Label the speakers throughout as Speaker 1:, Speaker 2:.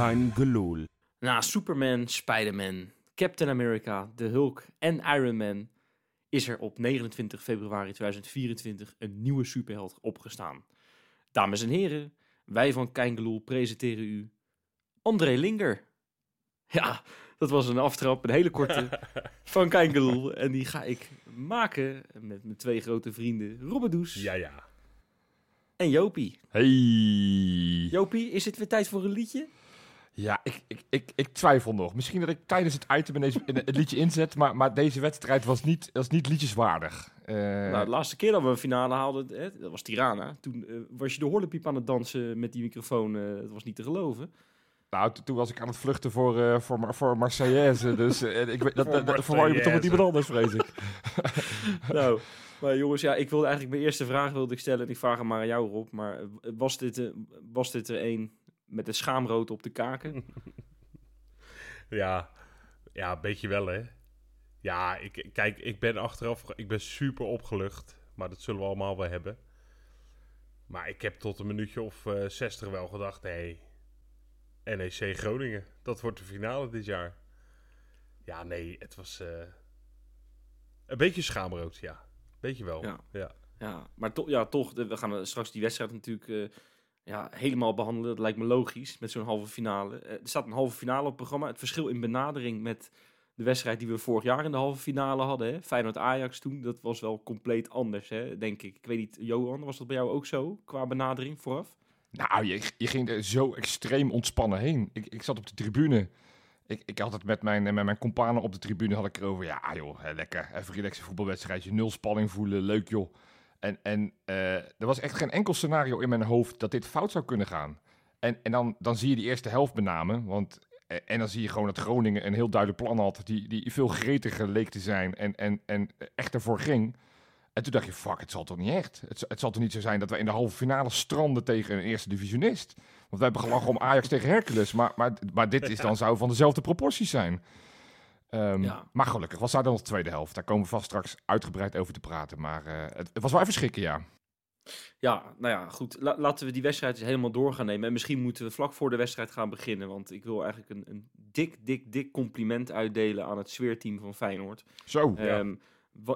Speaker 1: Kein gelul.
Speaker 2: Na Superman, Spider-Man, Captain America, The Hulk en Iron Man is er op 29 februari 2024 een nieuwe superheld opgestaan. Dames en heren, wij van Kein presenteren u André Linger. Ja, dat was een aftrap, een hele korte van Kein En die ga ik maken met mijn twee grote vrienden Robert Does
Speaker 3: Ja, ja.
Speaker 2: en Jopie.
Speaker 1: Hey.
Speaker 2: Jopie, is het weer tijd voor een liedje?
Speaker 1: Ja, ik, ik, ik, ik twijfel nog. Misschien dat ik tijdens het item het liedje inzet, maar, maar deze wedstrijd was niet, was niet liedjeswaardig. Eh,
Speaker 2: Nou, de laatste keer dat we een finale haalden, hè, dat was Tirana. Toen eh, was je de horlepiep aan het dansen met die microfoon. eh, dat was niet te geloven.
Speaker 1: nou, to- toen was ik aan het vluchten voor, eh voor, voor Marseillaise, dus eh, ik weet, dat, dat, dat verwar je me toch met iemand anders, vrees ik.
Speaker 2: nou, maar jongens, ja, ik wilde eigenlijk mijn eerste vraag wilde ik stellen. En ik vraag hem maar aan jou, Rob. Maar was dit, was dit er een met een schaamrood op de kaken?
Speaker 3: Ja, ja, een beetje wel, hè. Ja, ik, kijk, ik ben achteraf... Ik ben super opgelucht. Maar dat zullen we allemaal wel hebben. Maar ik heb tot een minuutje of eh 60 wel gedacht... Hé, NEC Groningen. Dat wordt de finale dit jaar. Ja, nee, het was... eh, een beetje schaamrood, ja. Beetje wel.
Speaker 2: Ja.
Speaker 3: ja.
Speaker 2: Ja, maar to ja, toch, de- we gaan straks die wedstrijd natuurlijk eh, ja, helemaal behandelen. Dat lijkt me logisch met zo'n halve finale. Eh, er staat een halve finale op het programma. Het verschil in benadering met de wedstrijd die we vorig jaar in de halve finale hadden. Hè? Feyenoord-Ajax toen, dat was wel compleet anders, hè? denk ik. Ik weet niet, Johan, was dat bij jou ook zo qua benadering vooraf?
Speaker 1: Nou, je, je ging er zo extreem ontspannen heen. Ik, ik zat op de tribune. Ik, ik had het met mijn, met mijn companen op de tribune had ik erover. Ja, joh, hè, lekker. Even relaxen voetbalwedstrijdje. Nul spanning voelen. Leuk, joh. En, en eh, er was echt geen enkel scenario in mijn hoofd dat dit fout zou kunnen gaan. En, en dan, dan zie je die eerste helft benamen. Want, eh, en dan zie je gewoon dat Groningen een heel duidelijk plan had. Die, die veel gretiger leek te zijn. En, en, en echt ervoor ging. En toen dacht je, fuck, het zal toch niet echt. Het, het zal toch niet zo zijn dat we in de halve finale stranden tegen een eerste divisionist. Want we hebben gelachen om Ajax tegen Hercules. Maar, maar, maar dit is dan zou van dezelfde proporties zijn. Ehm,
Speaker 2: Ja.
Speaker 1: Maar gelukkig was daar dan de tweede helft. Daar komen we vast straks uitgebreid over te praten. Maar eh, het, het was wel even schrikken, ja.
Speaker 2: Ja, nou ja, goed. La- laten we die wedstrijd eens helemaal door gaan nemen. En misschien moeten we vlak voor de wedstrijd gaan beginnen. Want ik wil eigenlijk een, een dik, dik, dik compliment uitdelen aan het sfeerteam van Feyenoord.
Speaker 1: Zo.
Speaker 3: Ja.
Speaker 2: Ehm,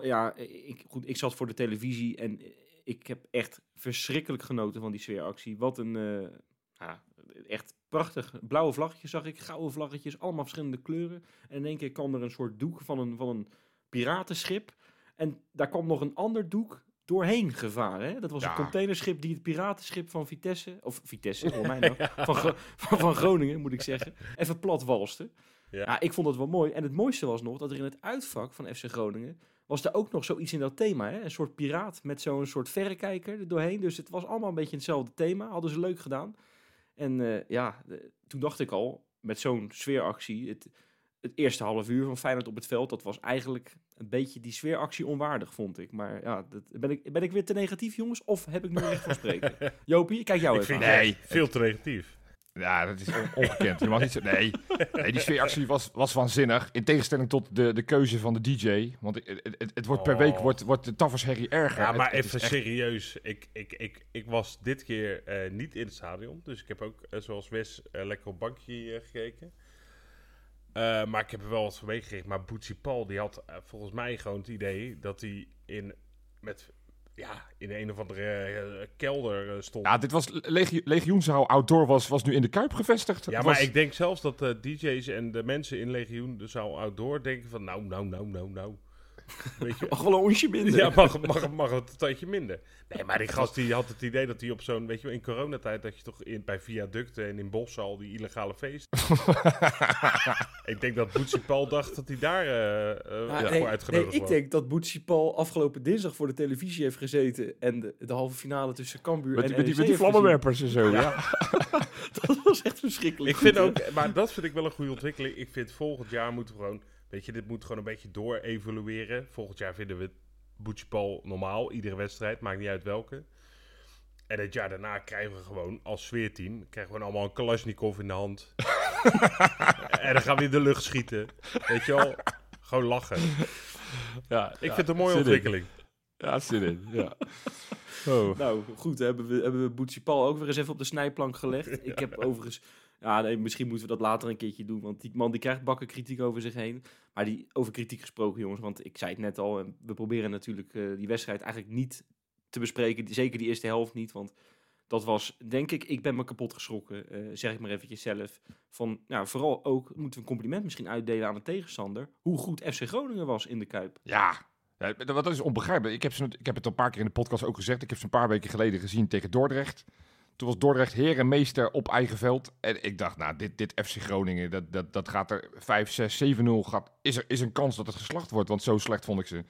Speaker 2: ja, ik, goed, ik zat voor de televisie en ik heb echt verschrikkelijk genoten van die sfeeractie. Wat een, eh, ja, echt prachtig. Blauwe vlaggetjes zag ik, gouden vlaggetjes, allemaal verschillende kleuren. En in één keer kwam er een soort doek van een, van een piratenschip. En daar kwam nog een ander doek doorheen gevaren. Hè? Dat was
Speaker 1: Ja.
Speaker 2: een containerschip die het piratenschip van Vitesse, of Vitesse, voor mij nou, van, van, van Groningen moet ik zeggen, even plat walste.
Speaker 3: Ja.
Speaker 2: Ja, ik vond het wel mooi. En het mooiste was nog dat er in het uitvak van FC Groningen was er ook nog zoiets in dat thema. Hè? Een soort piraat met zo'n soort verrekijker er doorheen. Dus het was allemaal een beetje hetzelfde thema. Hadden ze leuk gedaan. En eh, ja, de- toen dacht ik al, met zo'n sfeeractie, het, het eerste half uur van Feyenoord op het veld, dat was eigenlijk een beetje die sfeeractie onwaardig, vond ik. Maar ja, dat, ben, ik, ben ik weer te negatief, jongens? Of heb ik nu recht van spreken? Jopie, kijk jou
Speaker 3: Ik
Speaker 2: even
Speaker 3: vind
Speaker 1: nee.
Speaker 3: veel te negatief.
Speaker 1: Ja, dat is on- ongekend. Je mag niet zo... Nee. nee, die sfeeractie was, was waanzinnig. In tegenstelling tot de, de keuze van de DJ. Want het, het, het, wordt per
Speaker 3: Oh.
Speaker 1: week wordt, wordt de tafelsherrie erger.
Speaker 3: Ja, maar
Speaker 1: het
Speaker 3: even
Speaker 1: echt-
Speaker 3: serieus. Ik, ik, ik, ik was dit keer eh, niet in het stadion. Dus ik heb ook, eh, zoals Wes, eh, lekker op bankje gekeken. Maar ik heb er wel wat van meegekregen. Maar Boetsie Paul, die had volgens mij gewoon het idee dat hij in, met, ja, in een of andere eh, kelder eh, stond.
Speaker 1: Ja, dit was legio, legioenzaal outdoor was, was nu in de Kuip gevestigd.
Speaker 3: Ja, maar ik denk zelfs dat de DJ's en de mensen in Legioen, de zaal outdoor, denken van nou, nou, nou, nou, nou. Weet je,
Speaker 2: Mag wel een onsje binnen.
Speaker 3: Ja, mag, mag, mag het een tandje minder. Nee, maar die gast die had het idee dat hij op zo'n, weet je wel, in coronatijd dat je toch in, bij viaducten en in bossen al die illegale feesten. ik denk dat Boetsie Paul dacht dat hij daar eh, eh,
Speaker 2: Ja,
Speaker 3: voor
Speaker 2: nee,
Speaker 3: uitgenodigd
Speaker 2: nee, ik
Speaker 3: was.
Speaker 2: denk dat Boetsie Paul afgelopen dinsdag voor de televisie heeft gezeten en de, de halve finale tussen Cambuur
Speaker 1: met,
Speaker 2: en
Speaker 1: die- met die,
Speaker 2: NEC
Speaker 1: met die vlammenwerpers en zo. Ja.
Speaker 2: Dat was echt verschrikkelijk.
Speaker 3: Ik
Speaker 2: goed,
Speaker 3: vind
Speaker 2: hè?
Speaker 3: ook, maar dat vind ik wel een goede ontwikkeling. Ik vind volgend jaar moeten we gewoon, weet je, dit moet gewoon een beetje door evolueren. Volgend jaar vinden we Boetsie Paul normaal, iedere wedstrijd, maakt niet uit welke. En het jaar daarna krijgen we gewoon als sfeerteam, krijgen we gewoon allemaal een Kalashnikov in de hand. en dan gaan we in de lucht schieten. Weet je wel? Gewoon lachen.
Speaker 1: Ja,
Speaker 3: Ik vind het een mooie
Speaker 1: in.
Speaker 3: ontwikkeling.
Speaker 1: Ja, zin in. Ja. Oh.
Speaker 2: Nou goed, hebben we, hebben we ook weer eens even op de snijplank gelegd. Ik heb overigens Ja, nee, misschien moeten we dat later een keertje doen. Want die man die krijgt bakken kritiek over zich heen. Maar die, over kritiek gesproken, jongens. Want ik zei het net al. en We proberen natuurlijk eh, die wedstrijd eigenlijk niet te bespreken. Zeker die eerste helft niet. Want dat was, denk ik, ik ben me kapot geschrokken. eh, zeg ik maar eventjes zelf. Van, nou, vooral ook moeten we een compliment misschien uitdelen aan de tegenstander. Hoe goed FC Groningen was in de Kuip.
Speaker 1: Ja, ja wat is onbegrijpelijk. Ik heb, ze, ik heb het een paar keer in de podcast ook gezegd. Ik heb ze een paar weken geleden gezien tegen Dordrecht. Toen was Dordrecht heer en meester op eigen veld. En ik dacht, nou, dit, dit FC Groningen, dat, dat, dat gaat er 5, 6, 7-0. Gaat, is er is een kans dat het geslacht wordt, want zo slecht vond ik ze.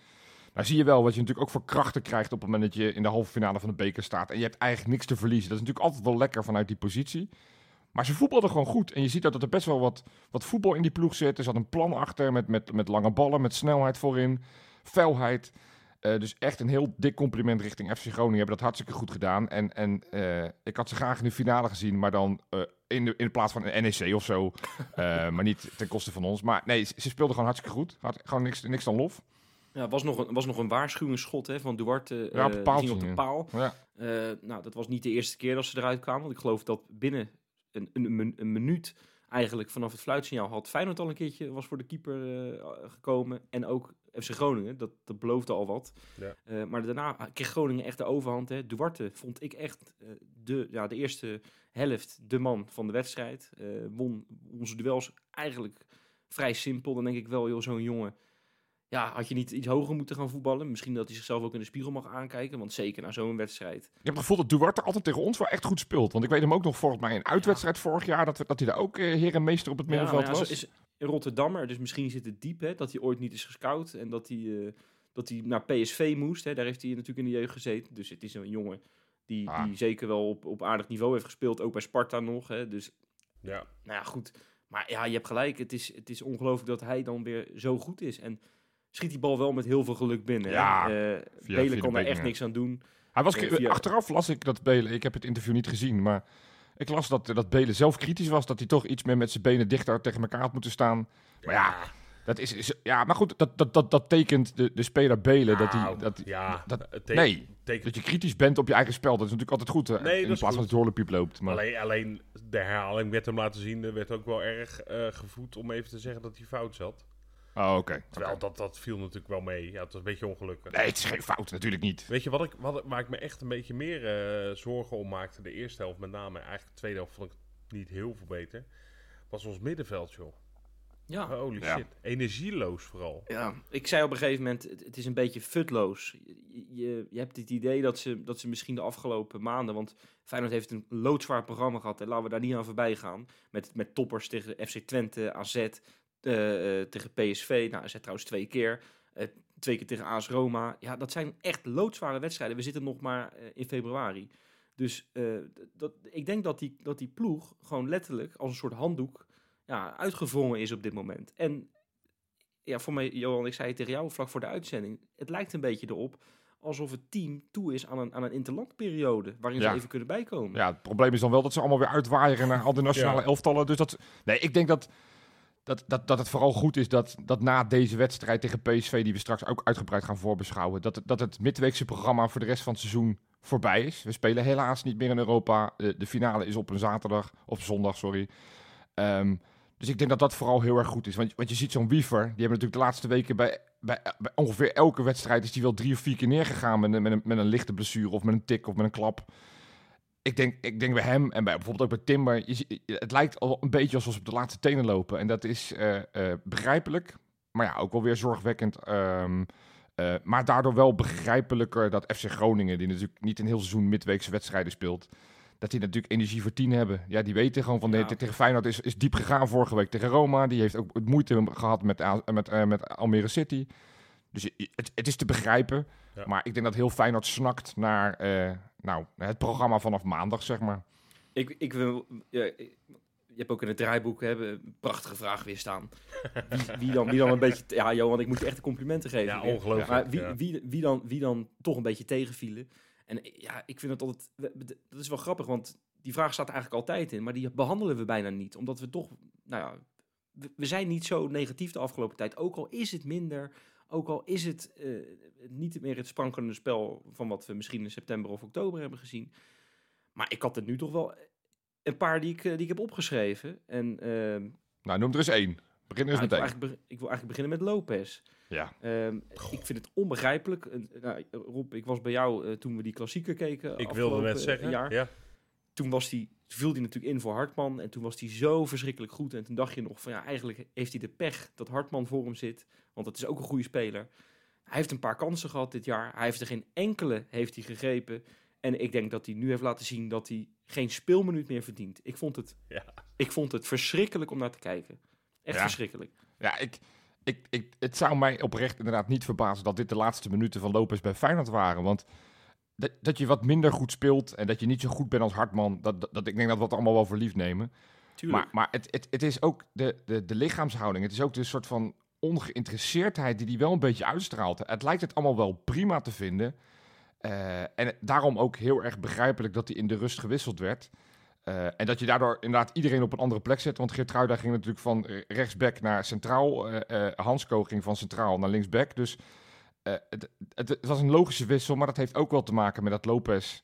Speaker 1: Nou zie je wel wat je natuurlijk ook voor krachten krijgt op het moment dat je in de halve finale van de beker staat. En je hebt eigenlijk niks te verliezen. Dat is natuurlijk altijd wel lekker vanuit die positie. Maar ze voetbalden gewoon goed. En je ziet dat er best wel wat, wat voetbal in die ploeg zit. Er zat een plan achter met, met, met lange ballen, met snelheid voorin, felheid. Uh, dus echt een heel dik compliment richting FC Groningen. Hebben dat hartstikke goed gedaan. En, en uh, ik had ze graag in de finale gezien, maar dan uh, in, de, in plaats van een NEC of zo. maar niet ten koste van ons. Maar nee, ze speelden gewoon hartstikke goed. Had gewoon niks, niks dan lof.
Speaker 2: Ja, was nog een, was nog een waarschuwingsschot hè, van Duarte.
Speaker 1: Ja, op
Speaker 2: op de paal.
Speaker 1: Ja.
Speaker 2: nou, dat was niet de eerste keer dat ze eruit kwamen. Want ik geloof dat binnen een, een, een minuut eigenlijk vanaf het fluitsignaal had Feyenoord al een keertje was voor de keeper gekomen. En ook FC Groningen, dat, dat beloofde al wat.
Speaker 3: Ja.
Speaker 2: Uh, maar daarna kreeg Groningen echt de overhand. Hè. Duarte vond ik echt uh, de, ja, de eerste helft de man van de wedstrijd. won onze duels eigenlijk vrij simpel. Dan denk ik wel, joh, zo'n jongen... Ja, had je niet iets hoger moeten gaan voetballen? Misschien dat hij zichzelf ook in de spiegel mag aankijken. Want zeker na zo'n wedstrijd.
Speaker 1: Ik heb het gevoel dat Duarte altijd tegen ons wel echt goed speelt. Want ik weet hem ook nog volgens mij een uitwedstrijd ja. vorig jaar... Dat, dat hij daar ook uh, heer en meester op het middenveld
Speaker 2: ja, ja,
Speaker 1: was.
Speaker 2: Is Rotterdammer, dus misschien zit het diep. Hè, dat hij ooit niet is gescout. En dat hij, uh, dat hij naar PSV moest. Hè, daar heeft hij natuurlijk in de jeugd gezeten. Dus het is een jongen die,
Speaker 1: Ah.
Speaker 2: die zeker wel op, op aardig niveau heeft gespeeld. Ook bij Sparta nog. Hè, dus
Speaker 3: Ja.
Speaker 2: nou ja, goed. Maar ja, je hebt gelijk. Het is, het is ongelooflijk dat hij dan weer zo goed is. En schiet die bal wel met heel veel geluk binnen. hè.
Speaker 1: Ja,
Speaker 2: Eh,
Speaker 1: via
Speaker 2: Belen
Speaker 1: de
Speaker 2: kan daar
Speaker 1: benen,
Speaker 2: echt niks aan doen.
Speaker 1: Hij was,
Speaker 2: Eh, via-
Speaker 1: Achteraf las ik dat Belen, ik heb het interview niet gezien, maar ik las dat, dat Belen zelf kritisch was. Dat hij toch iets meer met zijn benen dichter tegen elkaar had moeten staan. Maar ja, dat is, is- ja maar goed, dat, dat, dat, dat tekent de, de speler Belen. dat hij,
Speaker 3: Nou,
Speaker 1: dat,
Speaker 3: ja,
Speaker 1: dat-
Speaker 3: het
Speaker 1: nee, dat je kritisch bent op je eigen spel. Dat is natuurlijk altijd goed. hè,
Speaker 3: Nee,
Speaker 1: in plaats van
Speaker 3: goed.
Speaker 1: je horlepiep loopt. Maar,
Speaker 3: Alleen, alleen de herhaling werd hem laten zien, er werd ook wel erg eh, gevoed om even te zeggen dat hij fout zat.
Speaker 1: Oh, oké.
Speaker 3: Terwijl dat, dat viel natuurlijk wel mee. Ja, het was een beetje ongelukkig.
Speaker 1: Nee, het is geen fout, natuurlijk niet.
Speaker 3: Weet je wat ik, wat, waar ik me echt een beetje meer eh, zorgen om maakte? De eerste helft met name. Eigenlijk de tweede helft vond ik niet heel veel beter. Was ons middenveld, joh.
Speaker 2: Ja.
Speaker 3: Holy
Speaker 1: Ja.
Speaker 3: shit. Energieloos vooral.
Speaker 2: Ja, ik zei op een gegeven moment, het, het is een beetje futloos. Je, je, je hebt het idee dat ze, dat ze misschien de afgelopen maanden, want Feyenoord heeft een loodzwaar programma gehad, en laten we daar niet aan voorbij gaan. Met, met toppers tegen FC Twente, AZ, eh, eh, tegen PSV, nou AZ trouwens twee keer, eh, twee keer tegen AS Roma. Ja, dat zijn echt loodzware wedstrijden. We zitten nog maar eh, in februari. Dus eh, dat, ik denk dat die, dat die ploeg gewoon letterlijk als een soort handdoek ja, uitgewrongen is op dit moment. En ja, voor mij, Johan, ik zei het tegen jou vlak voor de uitzending. Het lijkt een beetje erop alsof het team toe is aan een, aan een interlandperiode. Waarin
Speaker 1: Ja.
Speaker 2: ze even kunnen bijkomen.
Speaker 1: Ja, het probleem is dan wel dat ze allemaal weer uitwaaieren naar al die nationale
Speaker 3: Ja.
Speaker 1: elftallen. Dus dat, nee, ik denk dat, dat, dat, dat het vooral goed is dat, dat na deze wedstrijd tegen PSV, die we straks ook uitgebreid gaan voorbeschouwen, dat, dat het midweekse programma voor de rest van het seizoen voorbij is. We spelen helaas niet meer in Europa. De, finale is op een zaterdag, of zondag, sorry. Ehm, dus ik denk dat dat vooral heel erg goed is. Want, want je ziet zo'n Wiever, die hebben natuurlijk de laatste weken bij, bij, bij ongeveer elke wedstrijd is die wel drie of vier keer neergegaan met, met, een, met een lichte blessure of met een tik of met een klap. Ik denk, ik denk bij hem en bij, bijvoorbeeld ook bij Timber, je, het lijkt al een beetje alsof ze op de laatste tenen lopen. En dat is eh, eh, begrijpelijk, maar ja, ook wel weer zorgwekkend. Ehm, eh, maar daardoor wel begrijpelijker dat FC Groningen, die natuurlijk niet een heel seizoen midweekse wedstrijden speelt, dat die natuurlijk energie voor tien hebben. Ja, die weten gewoon van
Speaker 2: Ja.
Speaker 1: nee, tegen Feyenoord is, is diep gegaan vorige week tegen Roma. Die heeft ook het moeite gehad met, met, met Almere City. Dus het, het is te begrijpen.
Speaker 3: Ja.
Speaker 1: Maar ik denk dat heel Feyenoord snakt naar eh, nou, het programma vanaf maandag, zeg maar.
Speaker 2: Ik, ik wil... ja, ik- je hebt ook in het draaiboek hè, een prachtige vraag weer staan. Wie, wie, dan, wie dan een beetje... Ja, Johan, ik moet je echt de complimenten geven.
Speaker 3: Ja, ongelooflijk.
Speaker 2: Maar wie,
Speaker 3: ja.
Speaker 2: wie, wie, dan, wie dan toch een beetje tegenvielen. En ja, ik vind het altijd... Dat is wel grappig, want die vraag staat er eigenlijk altijd in. Maar die behandelen we bijna niet. Omdat we toch... Nou ja, we, we zijn niet zo negatief de afgelopen tijd. Ook al is het minder... Ook al is het eh, niet meer het sprankelende spel van wat we misschien in september of oktober hebben gezien. Maar ik had het nu toch wel een paar die ik, eh, die ik heb opgeschreven. En ehm,
Speaker 1: Nou, noem er eens één. Begin er eens
Speaker 2: nou, ik, wil
Speaker 1: meteen.
Speaker 2: eigenlijk be- ik wil eigenlijk beginnen met Lopez.
Speaker 1: Ja.
Speaker 2: Ehm, ik vind het onbegrijpelijk. Nou, Rob, ik was bij jou eh, toen we die klassieker keken.
Speaker 3: Ik wilde
Speaker 2: afgelopen,
Speaker 3: net
Speaker 2: eh,
Speaker 3: zeggen.
Speaker 2: Jaar.
Speaker 3: Ja.
Speaker 2: Toen was die, toen viel hij natuurlijk in voor Hartman. En toen was hij zo verschrikkelijk goed. En toen dacht je nog van ja, eigenlijk heeft hij de pech dat Hartman voor hem zit. Want dat is ook een goede speler. Hij heeft een paar kansen gehad dit jaar. Hij heeft er geen enkele heeft hij gegrepen. En ik denk dat hij nu heeft laten zien dat hij geen speelminuut meer verdient. Ik vond het,
Speaker 3: Ja.
Speaker 2: ik vond het verschrikkelijk om naar te kijken. Echt
Speaker 1: Ja.
Speaker 2: verschrikkelijk.
Speaker 1: Ja, ik, ik, ik, het zou mij oprecht inderdaad niet verbazen dat dit de laatste minuten van Lopez bij Feyenoord waren. Want dat, dat je wat minder goed speelt en dat je niet zo goed bent als Hartman, dat, dat, dat- ik denk dat we dat allemaal wel voor lief nemen.
Speaker 2: Tuurlijk.
Speaker 1: Maar, maar het, het, het is ook de, de, de lichaamshouding. Het is ook de soort van ongeïnteresseerdheid die hij wel een beetje uitstraalt. Het lijkt het allemaal wel prima te vinden. Eh, en daarom ook heel erg begrijpelijk dat hij in de rust gewisseld werd. Eh, en dat je daardoor inderdaad iedereen op een andere plek zet. Want Geertruida ging natuurlijk van rechtsback naar centraal. Eh, eh, Hansco ging van centraal naar linksback. Dus het, het, het was een logische wissel. Maar dat heeft ook wel te maken met dat Lopez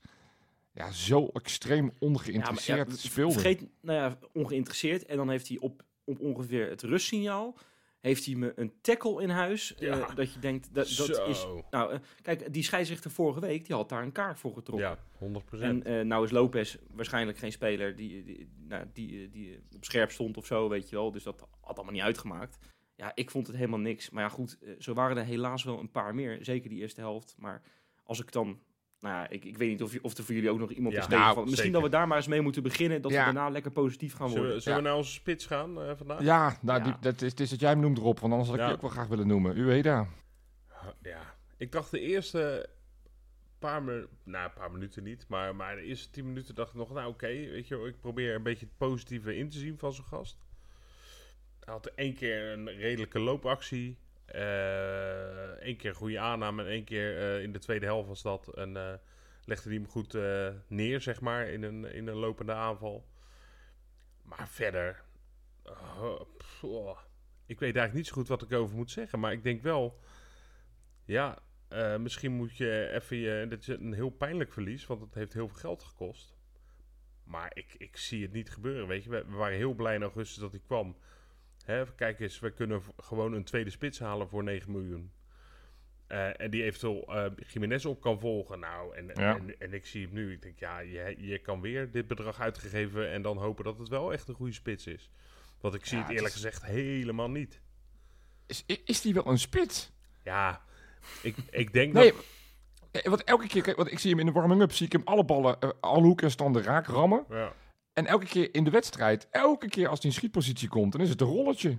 Speaker 1: ja, zo extreem ongeïnteresseerd
Speaker 2: Ja, maar ja,
Speaker 1: speelde.
Speaker 2: Vergeet, nou ja, ongeïnteresseerd. En dan heeft hij op, op ongeveer het rustsignaal... heeft hij me een tackle in huis. eh, dat je denkt, dat, dat
Speaker 3: Zo.
Speaker 2: is... Nou, eh, kijk, die scheidsrechter vorige week, die had daar een kaart voor getrokken.
Speaker 3: Ja, 100%.
Speaker 2: En eh, nou is Lopez waarschijnlijk geen speler die, die, nou, die, eh, die op scherp stond of zo, weet je wel. Dus dat had allemaal niet uitgemaakt. Ja, ik vond het helemaal niks. Maar ja, goed, eh, zo waren er helaas wel een paar meer. Zeker die eerste helft. Maar als ik dan... Nou ja, ik, ik weet niet of, je- of er voor jullie ook nog iemand
Speaker 3: Ja,
Speaker 2: is
Speaker 3: nou.
Speaker 2: Misschien
Speaker 3: zeker.
Speaker 2: dat we daar maar eens mee moeten beginnen. Dat
Speaker 1: Ja.
Speaker 2: we daarna lekker positief gaan
Speaker 3: zullen
Speaker 2: worden.
Speaker 3: we, zullen we naar onze spits gaan eh, vandaag?
Speaker 1: Ja, nou,
Speaker 2: Ja.
Speaker 1: Die, dat is, het is dat jij hem noemt erop, want anders had ik
Speaker 3: Ja.
Speaker 1: die ook wel graag willen noemen. Ueda.
Speaker 3: Ja, ik dacht de eerste paar, nou, een paar minuten niet, maar, maar de eerste tien minuten dacht ik nog, nou oké, weet je wel, ik probeer een beetje het positieve in te zien van zijn gast. Had één keer een redelijke loopactie, eh één keer goede aanname en één keer eh, in de tweede helft was dat. En eh, legde hij hem goed eh, neer, zeg maar, in een, in een lopende aanval. Maar verder, oh, oh. ik weet eigenlijk niet zo goed wat ik over moet zeggen, maar ik denk wel... Ja, eh, misschien moet je even je... Dit is een heel pijnlijk verlies, want het heeft heel veel geld gekost. Maar ik, ik zie het niet gebeuren, weet je. We, we waren heel blij in augustus dat hij kwam. Hè, kijk eens, we kunnen gewoon een tweede spits halen voor 9 miljoen. Eh, en die eventueel eh Jiménez op kan volgen. Nou, en,
Speaker 1: Ja.
Speaker 3: en, en ik zie hem nu. Ik denk, ja, je, je kan weer dit bedrag uitgegeven... en dan hopen dat het wel echt een goede spits is. Want ik zie
Speaker 1: Ja,
Speaker 3: het
Speaker 1: het
Speaker 3: eerlijk
Speaker 1: is-
Speaker 3: gezegd helemaal niet.
Speaker 1: Is, is die wel een spits?
Speaker 3: Ja, ik, ik denk
Speaker 1: Nee,
Speaker 3: dat...
Speaker 1: eh, want elke keer, kijk, want ik zie hem in de warming-up, zie ik hem alle ballen, alle hoeken en standen raak rammen.
Speaker 3: Ja.
Speaker 1: En elke keer in de wedstrijd, elke keer als hij in schietpositie komt, dan is het een rolletje.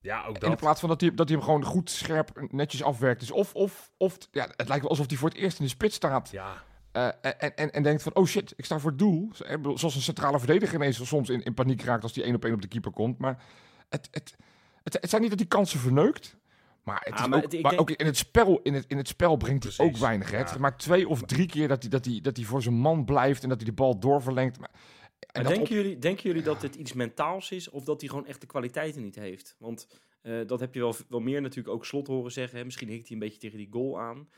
Speaker 3: Ja, ook
Speaker 1: In
Speaker 3: dat.
Speaker 1: plaats van dat hij, dat hij hem gewoon goed, scherp, netjes afwerkt. Dus of, of, of ja, het lijkt wel alsof hij voor het eerst in de spits staat.
Speaker 3: Ja,
Speaker 1: eh, en, en, en denkt van, oh shit, ik sta voor het doel. Zo- Zoals een centrale verdediger ineens soms in, in paniek raakt als hij één op één op de keeper komt. Maar het, het, het, het zijn niet dat die kansen verneukt. Maar, het
Speaker 2: Ah,
Speaker 1: is
Speaker 2: maar
Speaker 1: ook,
Speaker 2: het- ik
Speaker 1: maar
Speaker 2: denk-
Speaker 1: ook in het spel, in het, in het spel brengt hij ook weinig.
Speaker 3: Ja.
Speaker 1: Het twee of drie keer dat hij, dat, hij, dat hij voor zijn man blijft en dat hij de bal doorverlengt. Maar, en
Speaker 2: denken,
Speaker 1: op-
Speaker 2: jullie, denken jullie dat dit iets mentaals is of dat hij gewoon echt de kwaliteiten niet heeft? Want eh, dat heb je wel, wel meer natuurlijk ook slot horen zeggen. Hè? Misschien hikt hij een beetje tegen die goal aan.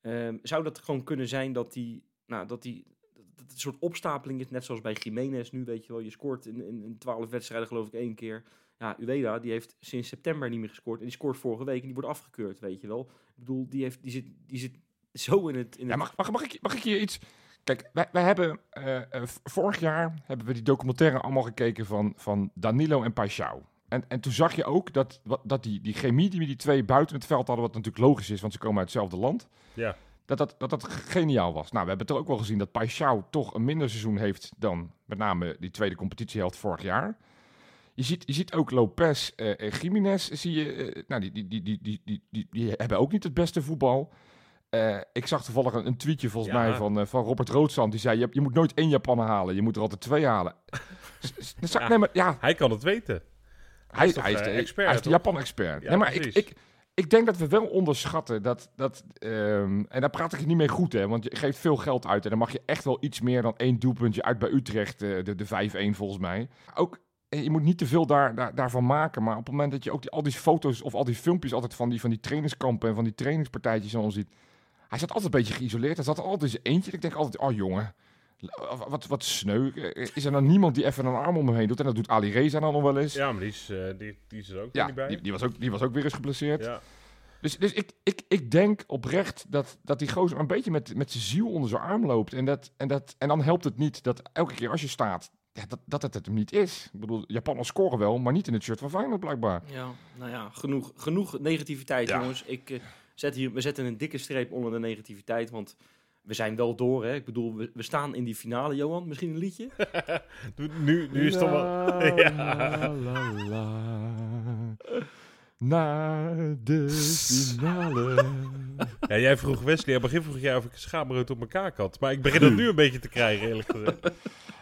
Speaker 2: Ehm, zou dat gewoon kunnen zijn dat hij, nou, dat hij dat het een soort opstapeling is, net zoals bij Jiménez nu, weet je wel. Je scoort in, in, in 12 wedstrijden geloof ik één keer. Ja, Ueda, die heeft sinds september niet meer gescoord. En die scoort vorige week en die wordt afgekeurd, weet je wel. Ik bedoel, die, heeft, die, zit, die zit zo in het... In
Speaker 1: Ja, mag, mag, mag, ik, mag ik hier iets... Kijk, wij, hebben eh, eh, vorig jaar hebben we die documentaire allemaal gekeken van, van Danilo en Paixão. En, en toen zag je ook dat, dat die, die chemie die die twee buiten het veld hadden, wat natuurlijk logisch is, want ze komen uit hetzelfde land.
Speaker 3: Ja.
Speaker 1: Dat, dat, dat dat geniaal was. Nou, we hebben toch ook wel gezien dat Paixão toch een minder seizoen heeft dan met name die tweede competitieheld vorig jaar. Je ziet, je ziet ook Lopez eh, en Jiménez, zie je, nou, die, die, die, die, die, die, die hebben ook niet het beste voetbal. Eh, ik zag toevallig een, een tweetje volgens
Speaker 3: Ja.
Speaker 1: mij van, eh, van Robert Roodzand. Die zei, je, je moet nooit één Japaner halen, je moet er altijd twee halen. S- s- s-
Speaker 3: Ja.
Speaker 1: Nee, maar ja,
Speaker 3: Hij kan het weten.
Speaker 1: hij,
Speaker 3: is toch,
Speaker 1: hij is
Speaker 3: eh,
Speaker 1: de,
Speaker 3: expert,
Speaker 1: hij is de? Japan-expert.
Speaker 3: Ja,
Speaker 1: nee, maar ik,
Speaker 3: precies.
Speaker 1: ik, ik denk dat we wel onderschatten dat... dat ehm, en daar praat ik je niet mee goed, hè. Want je geeft veel geld uit. En dan mag je echt wel iets meer dan één doelpuntje uit bij Utrecht. de, de 5-1 volgens mij. Ook, je moet niet te veel daar, daar, daarvan maken. Maar op het moment dat je ook die, al die foto's of al die filmpjes... altijd van die, van die trainingskampen en van die trainingspartijtjes en al ziet... Hij zat altijd een beetje geïsoleerd. Hij zat altijd in zijn eentje. Ik denk altijd, oh jongen... Wat, wat sneu. Eh, Is er dan niemand die even een arm om hem heen doet? En dat doet Ali Reza dan nog wel eens.
Speaker 3: Ja, maar die is, eh, die, die is er ook
Speaker 1: Ja,
Speaker 3: niet bij.
Speaker 1: die, die, was ook, die was ook weer eens geblesseerd.
Speaker 3: ja.
Speaker 1: Dus, dus ik, ik, ik denk oprecht dat, dat die gozer een beetje met, met zijn ziel onder zijn arm loopt. En, dat, en, dat, en dan helpt het niet dat elke keer als je staat, ja, dat, dat het het hem niet is. Ik bedoel, Japanners scoren wel, maar niet in het shirt van Feyenoord blijkbaar.
Speaker 2: Ja, nou ja, genoeg, genoeg negativiteit,
Speaker 1: Ja.
Speaker 2: jongens. Ik, eh, zet hier, we zetten een dikke streep onder de negativiteit, want we zijn wel door. Hè? Ik bedoel, we, we staan in die finale, Johan. Misschien een liedje?
Speaker 3: Nu, nu is het toch wel...
Speaker 1: La, la, la. Naar de finale.
Speaker 3: Ja, jij vroeg Wesley, aan het begin vroeg jij of ik een schaamrood op mijn kaak had. Maar ik begin dat nu een beetje te krijgen, eerlijk gezegd.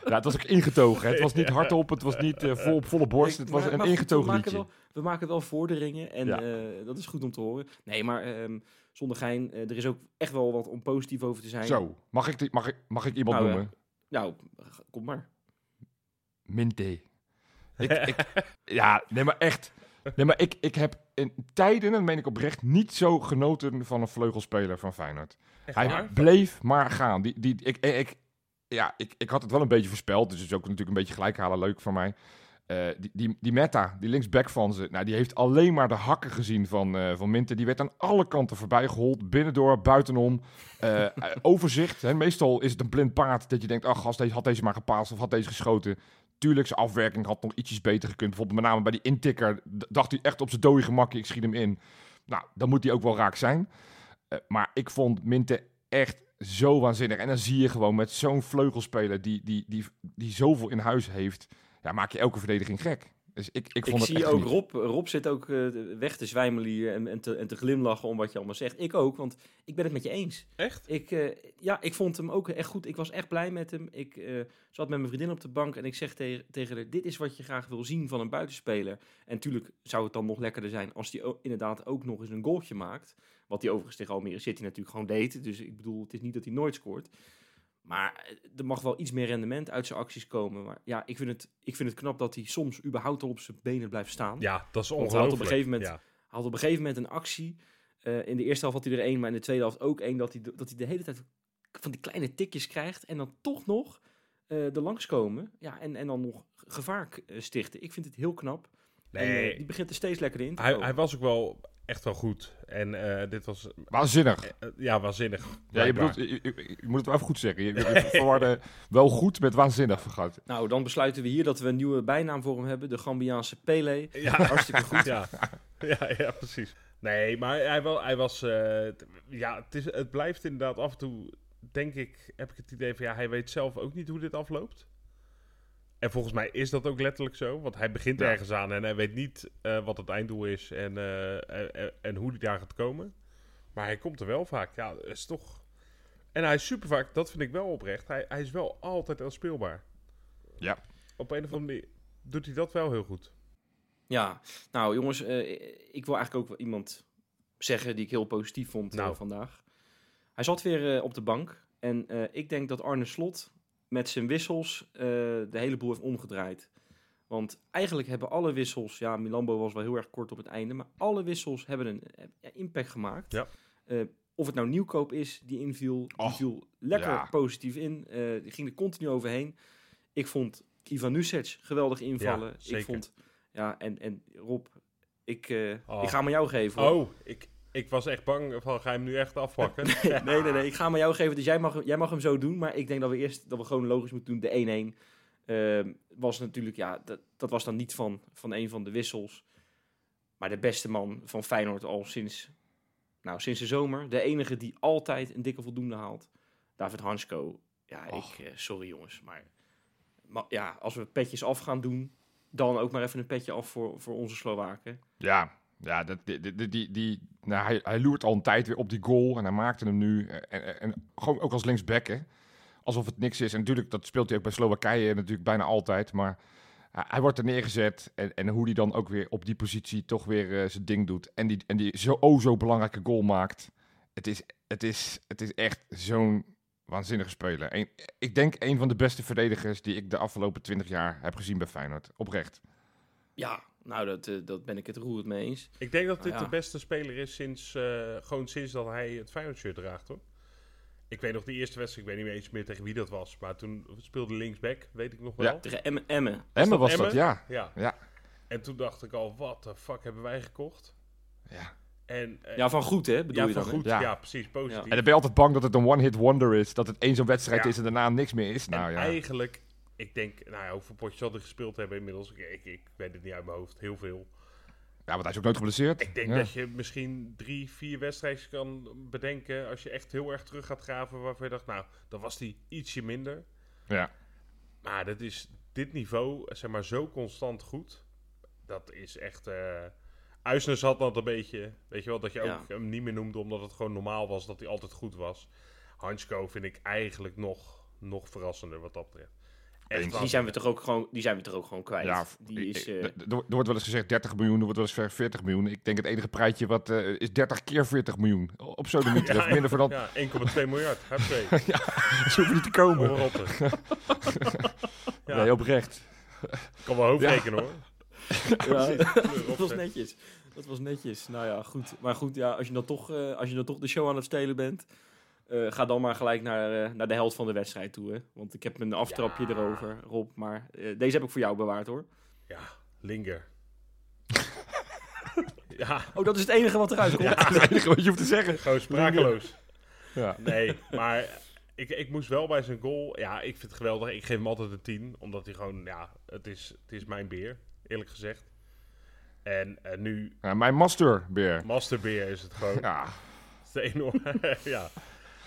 Speaker 1: Ja, het was ook ingetogen. hè. Het was niet hardop, het was niet eh, vol op volle borst. Het was een
Speaker 2: maar
Speaker 1: ingetogen
Speaker 2: we maken
Speaker 1: liedje.
Speaker 2: Wel, we maken wel vorderingen en
Speaker 1: Ja.
Speaker 2: eh, dat is goed om te horen. Nee, maar ehm, zonder gein, eh, er is ook echt wel wat om positief over te zijn.
Speaker 1: Zo, mag ik, die- mag ik, mag ik iemand
Speaker 2: Nou,
Speaker 1: noemen?
Speaker 2: Nou, kom maar.
Speaker 1: Minte. Ik, ik, ja, nee, maar echt. Nee, maar ik, ik heb in tijden, en dat meen ik oprecht, niet zo genoten van een vleugelspeler van Feyenoord.
Speaker 3: Echt
Speaker 1: Hij
Speaker 3: waar?
Speaker 1: bleef maar gaan. Die, die, ik, ik, ja, ik, ik had het wel een beetje voorspeld, dus het is ook natuurlijk een beetje gelijk halen leuk voor mij. Eh, die, die, die Meta, die linksback van ze, nou, die heeft alleen maar de hakken gezien van, eh van Minte. Die werd aan alle kanten voorbij gehold, binnendoor, buitenom. Eh, overzicht, hè. meestal is het een blind paard dat je denkt, ach, als deze, had deze maar gepaast of had deze geschoten. Tuurlijk, zijn afwerking had nog ietsjes beter gekund. Bijvoorbeeld met name bij die intikker dacht hij echt op zijn dode gemakje, ik schiet hem in. Nou, dan moet hij ook wel raak zijn. Eh, maar ik vond Minte echt zo waanzinnig. En dan zie je gewoon met zo'n vleugelspeler die, die, die, die zoveel in huis heeft, ja, maak je elke verdediging gek. Dus ik, ik vond
Speaker 2: Ik
Speaker 1: het
Speaker 2: zie
Speaker 1: echt
Speaker 2: ook
Speaker 1: niet.
Speaker 2: Rob. Rob zit ook eh, weg te zwijmelen hier en, en, te, en te glimlachen om wat je allemaal zegt. Ik ook, want ik ben het met je eens.
Speaker 3: Echt?
Speaker 2: Ik, eh, ja, ik vond hem ook echt goed. Ik was echt blij met hem. Ik eh, zat met mijn vriendin op de bank en ik zeg tegen, tegen haar... dit is wat je graag wil zien van een buitenspeler. En natuurlijk zou het dan nog lekkerder zijn als hij inderdaad ook nog eens een goaltje maakt. Wat hij overigens tegen Almere City natuurlijk gewoon deed. Dus ik bedoel, het is niet dat hij nooit scoort. Maar eh, er mag wel iets meer rendement uit zijn acties komen. Maar ja, ik vind het, ik vind het knap dat hij soms überhaupt al op zijn benen blijft staan.
Speaker 3: Ja, dat is
Speaker 2: Want hij had op
Speaker 3: ongelooflijk.
Speaker 2: een gegeven moment-
Speaker 3: Ja.
Speaker 2: Hij had op een gegeven moment een actie. Eh, in de eerste helft had hij er één, maar in de tweede helft ook één. Dat hij, de- dat hij de hele tijd van die kleine tikjes krijgt. En dan toch nog eh er langskomen. Ja, en, en dan nog gevaar stichten. Ik vind het heel knap. En,
Speaker 3: Nee,
Speaker 2: die begint er steeds lekker in te
Speaker 3: hij, hij was ook wel echt wel goed. En eh, dit was,
Speaker 1: Waanzinnig.
Speaker 3: eh, ja, waanzinnig.
Speaker 1: Ja, je, bedoelt, je, je- je moet het wel even goed zeggen. Je, je, verwarde wel goed met waanzinnig vergat.
Speaker 2: Nou, dan besluiten we hier dat we een nieuwe bijnaam voor hem hebben. De Gambiaanse Pele.
Speaker 3: Ja,
Speaker 2: Hartstikke goed.
Speaker 3: ja. ja, ja, precies. Nee, maar hij, wel, hij was... eh, t- ja, het, is, het blijft inderdaad af en toe... Denk ik, heb ik het idee van... Ja, hij weet zelf ook niet hoe dit afloopt. En volgens mij is dat ook letterlijk zo. Want hij begint
Speaker 1: Ja.
Speaker 3: ergens aan en hij weet niet eh, wat het einddoel is en, eh, en, en- en hoe hij daar gaat komen. Maar hij komt er wel vaak. Ja, dat is toch... En hij is super vaak, dat vind ik wel oprecht. Hij, hij is wel altijd speelbaar.
Speaker 1: Ja.
Speaker 3: Op een of andere manier doet hij dat wel heel goed.
Speaker 2: Ja, nou jongens, eh, ik wil eigenlijk ook wel iemand zeggen die ik heel positief vond
Speaker 3: Nou.
Speaker 2: vandaag. Hij zat weer eh, op de bank en eh, ik denk dat Arne Slot met zijn wissels eh, de hele boel heeft omgedraaid. Want eigenlijk hebben alle wissels, ja, Milambo was wel heel erg kort op het einde, maar alle wissels hebben een impact gemaakt.
Speaker 3: Ja.
Speaker 2: Eh, of het nou nieuwkoop is, die inviel, die viel lekker
Speaker 1: ja.
Speaker 2: positief in. eh, die ging er continu overheen. Ik vond Ivan Nusic geweldig invallen. ik vond, ja, en, en Rob, ik, eh,
Speaker 3: Oh.
Speaker 2: ik ga hem aan jou geven. hoor.
Speaker 3: Oh, ik, ik was echt bang van, ga je hem nu echt afpakken?
Speaker 2: nee, nee, nee, ik ga hem aan jou geven. Dus jij mag, jij mag hem zo doen. Maar ik denk dat we eerst, dat we gewoon logisch moeten doen. De 1-1 ehm, was natuurlijk, ja, dat, dat was dan niet van, van een van de wissels. Maar de beste man van Feyenoord al sinds, nou, sinds de zomer. De enige die altijd een dikke voldoende haalt. David Hansko. Ja,
Speaker 1: Och.
Speaker 2: ik, eh, sorry jongens. Maar, maar ja, als we petjes af gaan doen, dan ook maar even een petje af voor, voor onze Slowaken.
Speaker 1: Ja, ja dat, die, die, die, nou, hij, loert al een tijd weer op die goal en hij maakte hem nu. En, en, gewoon ook als linksback. Alsof het niks is. En natuurlijk, dat speelt hij ook bij Slowakije natuurlijk bijna altijd. Maar hij- wordt er neergezet. En, en hoe hij dan ook weer op die positie toch weer eh, zijn ding doet. En die, en die zo, oh zo belangrijke goal maakt. Het is, het is, het is echt zo'n waanzinnige speler. Ik denk een van de beste verdedigers die ik de afgelopen twintig jaar heb gezien bij Feyenoord. Oprecht.
Speaker 2: Ja, nou, dat, eh, dat ben ik het roerend mee eens.
Speaker 3: ik denk dat dit
Speaker 2: Ja.
Speaker 3: de beste speler is sinds, eh, gewoon sinds dat hij het Feyenoord shirt draagt, hoor. Ik weet nog de eerste wedstrijd, ik weet niet meer eens meer tegen wie dat was. Maar toen speelde linksback, weet ik nog wel.
Speaker 1: Ja.
Speaker 2: Tegen Emmen. Emmen.
Speaker 1: Was
Speaker 3: Emmen?
Speaker 1: dat, ja.
Speaker 3: Ja.
Speaker 1: Ja.
Speaker 3: En toen dacht ik al, wat de fuck hebben wij gekocht?
Speaker 1: ja.
Speaker 3: En, eh,
Speaker 2: Ja, van goed hè, bedoel
Speaker 3: ja,
Speaker 2: je
Speaker 3: van
Speaker 2: dan?
Speaker 3: goed.
Speaker 1: Ja.
Speaker 3: Ja. precies, positief.
Speaker 1: En dan ben je altijd bang dat het een one-hit wonder is. Dat het één zo'n wedstrijd
Speaker 3: Ja.
Speaker 1: is en daarna niks meer is.
Speaker 3: En
Speaker 1: Nou ja.
Speaker 3: eigenlijk, ik denk, nou ja, hoeveel potjes zal hij gespeeld hebben inmiddels? Ik, ik, ik weet het niet uit mijn hoofd, heel veel.
Speaker 1: Ja, want hij is ook nooit geblesseerd.
Speaker 3: Ik denk
Speaker 1: Ja.
Speaker 3: dat je misschien drie, vier wedstrijden kan bedenken als je echt heel erg terug gaat graven waarvan je dacht, nou, dan was die ietsje minder.
Speaker 1: Ja.
Speaker 3: Maar dat is dit niveau, zeg maar, zo constant goed. Dat is echt... eh Uisnes had dat een beetje, weet je wel, dat je ook hem niet meer noemde omdat het gewoon normaal was dat hij altijd goed was. Hansko vind ik eigenlijk nog, nog verrassender wat dat betreft. Echt.
Speaker 2: Die zijn we toch ook gewoon, die zijn we toch ook gewoon kwijt.
Speaker 1: Ja,
Speaker 2: die is, eh,
Speaker 1: er wordt wel eens gezegd 30 miljoen, er wordt wel eens ver 40 miljoen. Ik denk het enige prijtje wat eh, is 30 keer 40 miljoen. Op zo'n minuut.
Speaker 3: Ja,
Speaker 1: minder voor dan.
Speaker 3: Ja, 1,2 miljard. Huppatee.
Speaker 1: Ze hoeven niet te komen.
Speaker 3: Ja,
Speaker 1: Nee, oprecht.
Speaker 3: kan wel hoofdrekenen hoor.
Speaker 2: ja, dat was netjes. Dat was netjes. Nou ja, goed. Maar goed, ja, als je dan toch, eh, als je dan toch de show aan het stelen bent, eh, ga dan maar gelijk naar, eh, naar de helft van de wedstrijd toe. Hè? Want ik heb een aftrapje
Speaker 3: Ja.
Speaker 2: erover, Rob. Maar eh, deze heb ik voor jou bewaard hoor.
Speaker 3: Ja, Linger. ja,
Speaker 2: Oh, dat is het enige wat eruit komt.
Speaker 1: Dat is het enige wat je hoeft te zeggen.
Speaker 3: gewoon sprakeloos.
Speaker 1: Ja.
Speaker 3: Nee, maar ik, ik moest wel bij zijn goal. Ja, ik vind het geweldig. Ik geef hem altijd een 10. Omdat hij gewoon, ja, het is, het is mijn beer, eerlijk gezegd. En eh, nu,
Speaker 1: Ja, mijn masterbeer.
Speaker 3: Masterbeer is het gewoon.
Speaker 1: Ja.
Speaker 3: Het is enorm. ja.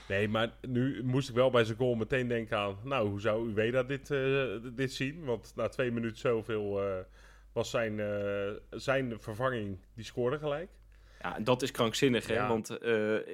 Speaker 3: Nee, maar nu moest ik wel bij zijn goal meteen denken aan... Nou, hoe zou Ueda dit, eh, dit zien? Want na twee minuten zoveel eh, was zijn, eh, zijn vervanging... Die scoorde gelijk.
Speaker 2: Ja, en dat is krankzinnig, hè?
Speaker 3: Ja.
Speaker 2: Want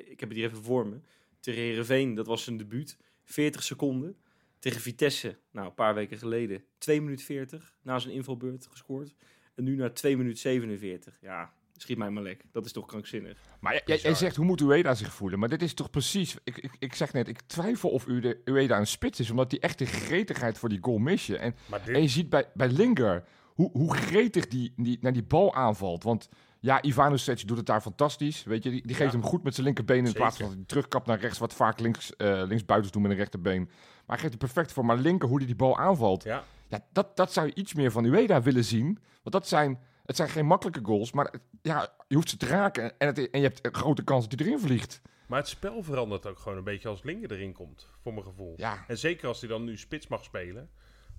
Speaker 2: ik heb het hier even voor me. Tegen Heerenveen, dat was zijn debuut. 40 seconden. Tegen Vitesse, nou, een paar weken geleden. 2 minuten 40 na zijn invalbeurt gescoord. En nu naar 2 minuten 47. Ja, schiet mij maar lek. Dat is toch krankzinnig.
Speaker 1: Maar jij, zegt, hoe moet Ueda zich voelen? Maar dit is toch precies... Ik, ik, ik zeg net, ik twijfel of Ueda een spits is. Omdat hij echt de gretigheid voor die goal mis je. En,
Speaker 3: Maar
Speaker 1: en je ziet bij, bij Linger hoe, hoe gretig die, die naar die bal aanvalt. Want ja, Ivanovic doet het daar fantastisch. Weet je, die, die geeft
Speaker 3: Ja.
Speaker 1: hem goed met zijn linkerbeen... in plaats van dat hij terugkapt naar rechts... wat vaak links, eh linksbuitens doen met een rechterbeen. Maar hij geeft het perfect voor. Maar Linker, hoe hij die bal aanvalt...
Speaker 3: Ja,
Speaker 1: Ja, dat, dat zou je iets meer van Ueda willen zien. Want dat zijn, het zijn geen makkelijke goals, maar ja, je hoeft ze te raken en, het, en je hebt een grote kans dat hij erin vliegt.
Speaker 3: maar het spel verandert ook gewoon een beetje als Linger erin komt. Voor mijn gevoel.
Speaker 1: Ja,
Speaker 3: En zeker als hij dan nu spits mag spelen.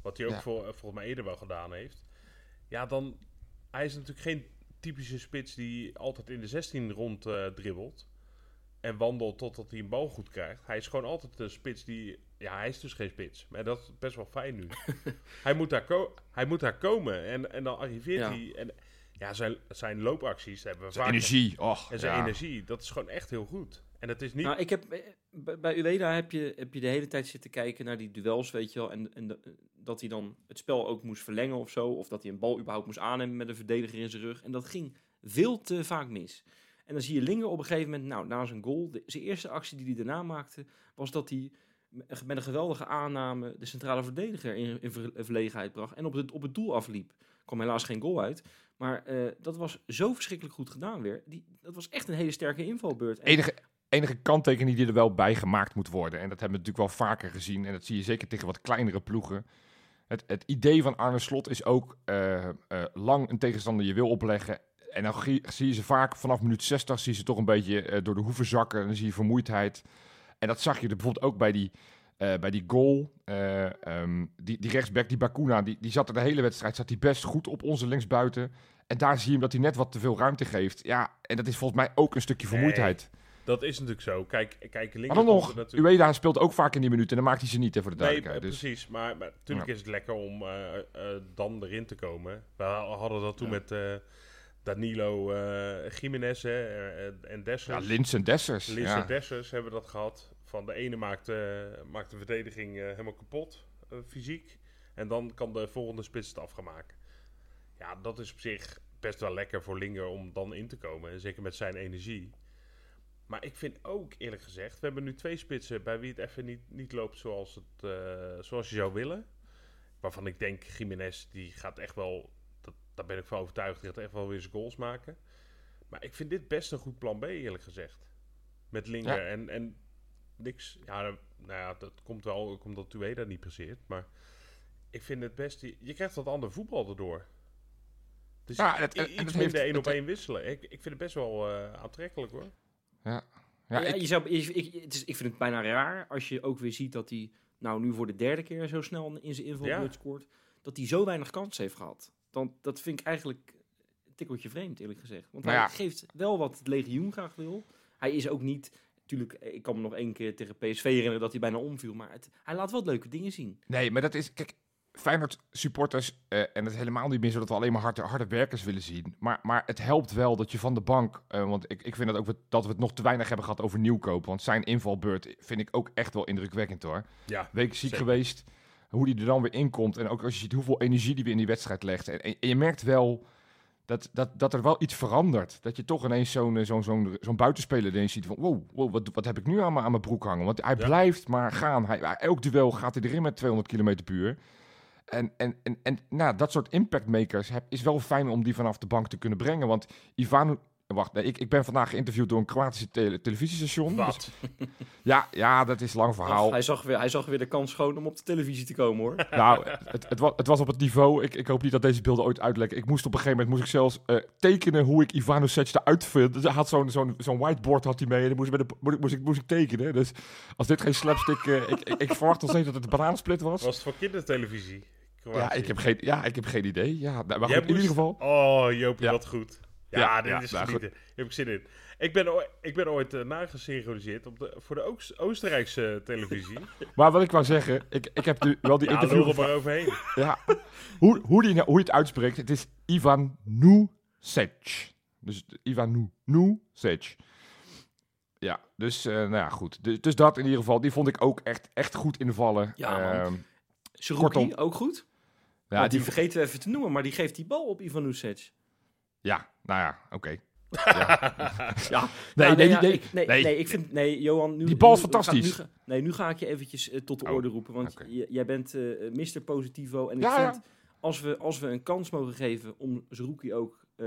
Speaker 3: Wat hij ook
Speaker 1: Ja.
Speaker 3: voor, volgens mij eerder wel gedaan heeft. Ja, dan... Hij is natuurlijk geen typische spits die altijd in de 16 rond eh, dribbelt. En wandelt totdat hij een bal goed krijgt. Hij is gewoon altijd een spits die... Ja, hij is dus geen spits. Maar dat is best wel fijn nu. hij, moet daar hij moet daar komen. En, en dan arriveert
Speaker 2: Ja.
Speaker 3: hij... En, ja, zijn, zijn loopacties hebben we
Speaker 1: zijn
Speaker 3: vaak...
Speaker 1: energie. Och,
Speaker 3: En zijn
Speaker 1: ja.
Speaker 3: energie, dat is gewoon echt heel goed. En het is niet...
Speaker 2: Nou, ik heb, eh, bij- Ueda heb je, heb je de hele tijd zitten kijken naar die duels, weet je wel. En, en de- dat hij dan het spel ook moest verlengen of zo. Of dat hij een bal überhaupt moest aannemen met een verdediger in zijn rug. En dat ging veel te vaak mis. En dan zie je Linger op een gegeven moment, nou, na zijn goal, de, zijn eerste actie die hij daarna maakte, was dat hij met een geweldige aanname de centrale verdediger in, in ver- verlegenheid bracht en op het, op het doel afliep. Er kwam helaas geen goal uit, maar eh, dat was zo verschrikkelijk goed gedaan weer. Die, dat was echt een hele sterke invalbeurt. En-
Speaker 1: Enige, enige kanttekening die er wel bij gemaakt moet worden. En dat hebben we natuurlijk wel vaker gezien. En dat zie je zeker tegen wat kleinere ploegen. Het, het idee van Arne Slot is ook eh, eh, lang een tegenstander je wil opleggen. En dan zie je ze vaak vanaf minuut 60 zie je ze toch een beetje eh, door de hoeven zakken. En dan zie je vermoeidheid. En dat zag je er bijvoorbeeld ook bij die, eh, bij die goal. Eh, ehm, die, die rechtsback, die Bakuna, die, die zat er de hele wedstrijd zat die best goed op onze linksbuiten. En daar zie je hem dat hij net wat te veel ruimte geeft. Ja, en dat is volgens mij ook een stukje
Speaker 3: Nee,
Speaker 1: vermoeidheid.
Speaker 3: Dat is natuurlijk zo. Kijk, kijk Linger
Speaker 1: Maar dan nog,
Speaker 3: natuurlijk...
Speaker 1: Ueda speelt ook vaak in die minuten en dan maakt hij ze niet, hè, voor de
Speaker 3: Nee,
Speaker 1: duidelijkheid.
Speaker 3: eh,
Speaker 1: dus,
Speaker 3: precies. Maar, maar natuurlijk is het lekker om dan erin te komen. We hadden dat toen
Speaker 2: Ja.
Speaker 3: met Danilo eh Jiménez hè, eh, en Dessers.
Speaker 1: ja, Lins en Dessers.
Speaker 3: Lins
Speaker 1: ja.
Speaker 3: en Dessers hebben dat gehad. Van de ene maakt, eh, maakt de verdediging helemaal kapot, fysiek. En dan kan de volgende spits het af gaan maken. Ja, dat is op zich best wel lekker voor Linger om dan in te komen. En zeker met zijn energie. Maar ik vind ook, eerlijk gezegd, we hebben nu twee spitsen bij wie het even niet, niet loopt zoals, het, zoals je zou willen. Waarvan ik denk, Jiménez, die gaat echt wel, daar ben ik van overtuigd, die gaat echt wel weer zijn goals maken. Maar ik vind dit best een goed plan B, eerlijk gezegd. Met Linger.
Speaker 1: Ja.
Speaker 3: En, en niks. Ja, nou ja, dat komt wel omdat Tueda niet passeert. Maar ik vind het best. Je, je krijgt wat ander voetbal erdoor. Dus
Speaker 1: Ja, het- en-
Speaker 3: i-
Speaker 1: en
Speaker 3: iets
Speaker 1: het
Speaker 3: minder één op één wisselen. Ik, ik vind het best wel eh, aantrekkelijk hoor.
Speaker 1: Ja,
Speaker 2: Ja,
Speaker 1: ik,
Speaker 2: je zou, ik, ik, het is, ik vind het bijna raar als je ook weer ziet dat hij nou nu voor de derde keer zo snel in zijn invalbeurt
Speaker 3: Ja.
Speaker 2: scoort. Dat hij zo weinig kans heeft gehad. Dan, dat vind ik eigenlijk een tikkeltje vreemd, eerlijk gezegd. Want
Speaker 1: Nou
Speaker 2: hij
Speaker 1: ja.
Speaker 2: geeft wel wat het legioen graag wil. Hij is ook niet... Natuurlijk, ik kan me nog één keer tegen PSV herinneren dat hij bijna omviel. Maar het, hij laat wel leuke dingen zien.
Speaker 1: Nee, maar dat is... Kijk, Feyenoord supporters, eh, en het is helemaal niet meer zo dat we alleen maar harde, harde werkers willen zien. Maar, maar het helpt wel dat je van de bank, eh, want ik, ik vind dat ook we- dat we het nog te weinig hebben gehad over nieuwkoop. Want zijn invalbeurt vind ik ook echt wel indrukwekkend hoor.
Speaker 3: Ja,
Speaker 1: Week ziek
Speaker 3: Zeker.
Speaker 1: geweest, hoe die er dan weer in komt. En ook als je ziet hoeveel energie die weer in die wedstrijd legt. En, en, en je merkt wel dat, dat, dat er wel iets verandert. Dat je toch ineens zo'n eh, zo'n zo'n zo'n buitenspeler ineens ziet van... Wow, wow wat, wat heb ik nu aan mijn, aan mijn broek hangen? Want hij
Speaker 3: Ja.
Speaker 1: blijft maar gaan. Hij, hij- elk duel gaat hij erin met 200 km per uur. En, en, en, en nou, dat soort impactmakers heb, is wel fijn om die vanaf de bank te kunnen brengen. Want Ivan... Wacht, nee, ik, ik ben vandaag geïnterviewd door een Kroatische tele- televisiestation. Dus-
Speaker 3: wat?
Speaker 1: ja, ja, dat is een lang verhaal.
Speaker 2: Hij, zag weer, hij zag weer de kans schoon om op de televisie te komen hoor.
Speaker 1: Nou, het, het, was, het was op het niveau. Ik, ik hoop niet dat deze beelden ooit uitlekken. Ik moest op een gegeven moment moest ik zelfs eh, tekenen hoe ik Ivanovic eruit vind. Dus hij had zo'n zo'n zo'n whiteboard had hij mee en dan moest, ik met de, moest, ik, moest, ik, moest ik tekenen. Dus als dit geen slapstick... eh, ik, ik, ik verwacht nog steeds dat het een bananensplit was.
Speaker 3: Was het voor kindertelevisie?
Speaker 1: Ja ik, heb geen, ja, ik heb geen idee. Ja, nou, maar goed, in ieder geval...
Speaker 3: Oh, Joopie,
Speaker 1: Ja.
Speaker 3: wat goed. Ja,
Speaker 1: Ja,
Speaker 3: dit
Speaker 1: ja,
Speaker 3: is
Speaker 1: nou,
Speaker 3: genieten. Hier heb ik zin in. Ik ben, ooit- ik ben ooit uh, nagesynchroniseerd op de, voor de Oost- Oostenrijkse televisie.
Speaker 1: Maar wat ik wou zeggen, ik, ik heb nu wel die
Speaker 3: ja,
Speaker 1: interview...
Speaker 3: er
Speaker 1: geva-
Speaker 3: maar overheen.
Speaker 1: Ja, hoe, hoe, die, nou- hoe je het uitspreekt, het is Ivan Nusic. Dus Ivan Nusic. Ja, dus eh, nou ja, goed. Dus, dus dat in ieder geval, die vond ik ook echt, echt goed invallen.
Speaker 2: Ja.
Speaker 1: Ehm, Kortom.
Speaker 2: ook goed.
Speaker 1: ja,
Speaker 2: Want die
Speaker 1: die,
Speaker 2: vergeten we even te noemen, maar die geeft die bal op Ivan Nusic.
Speaker 1: Ja, nou ja, oké.
Speaker 2: Ja,
Speaker 1: Nee,
Speaker 2: Nou,
Speaker 1: nee,
Speaker 2: ja,
Speaker 1: nee,
Speaker 2: ik, nee,
Speaker 1: nee.
Speaker 2: nee, ik vind, nee, Johan, nu,
Speaker 1: Die bal is
Speaker 2: nu-
Speaker 1: fantastisch.
Speaker 2: Nu, nee, nu ga ik je eventjes eh, tot de
Speaker 1: Oh,
Speaker 2: orde roepen, want j- jij bent eh Mr. Positivo en ik
Speaker 1: Ja, ja.
Speaker 2: vind, als we, als we een kans mogen geven om Zerouki ook eh,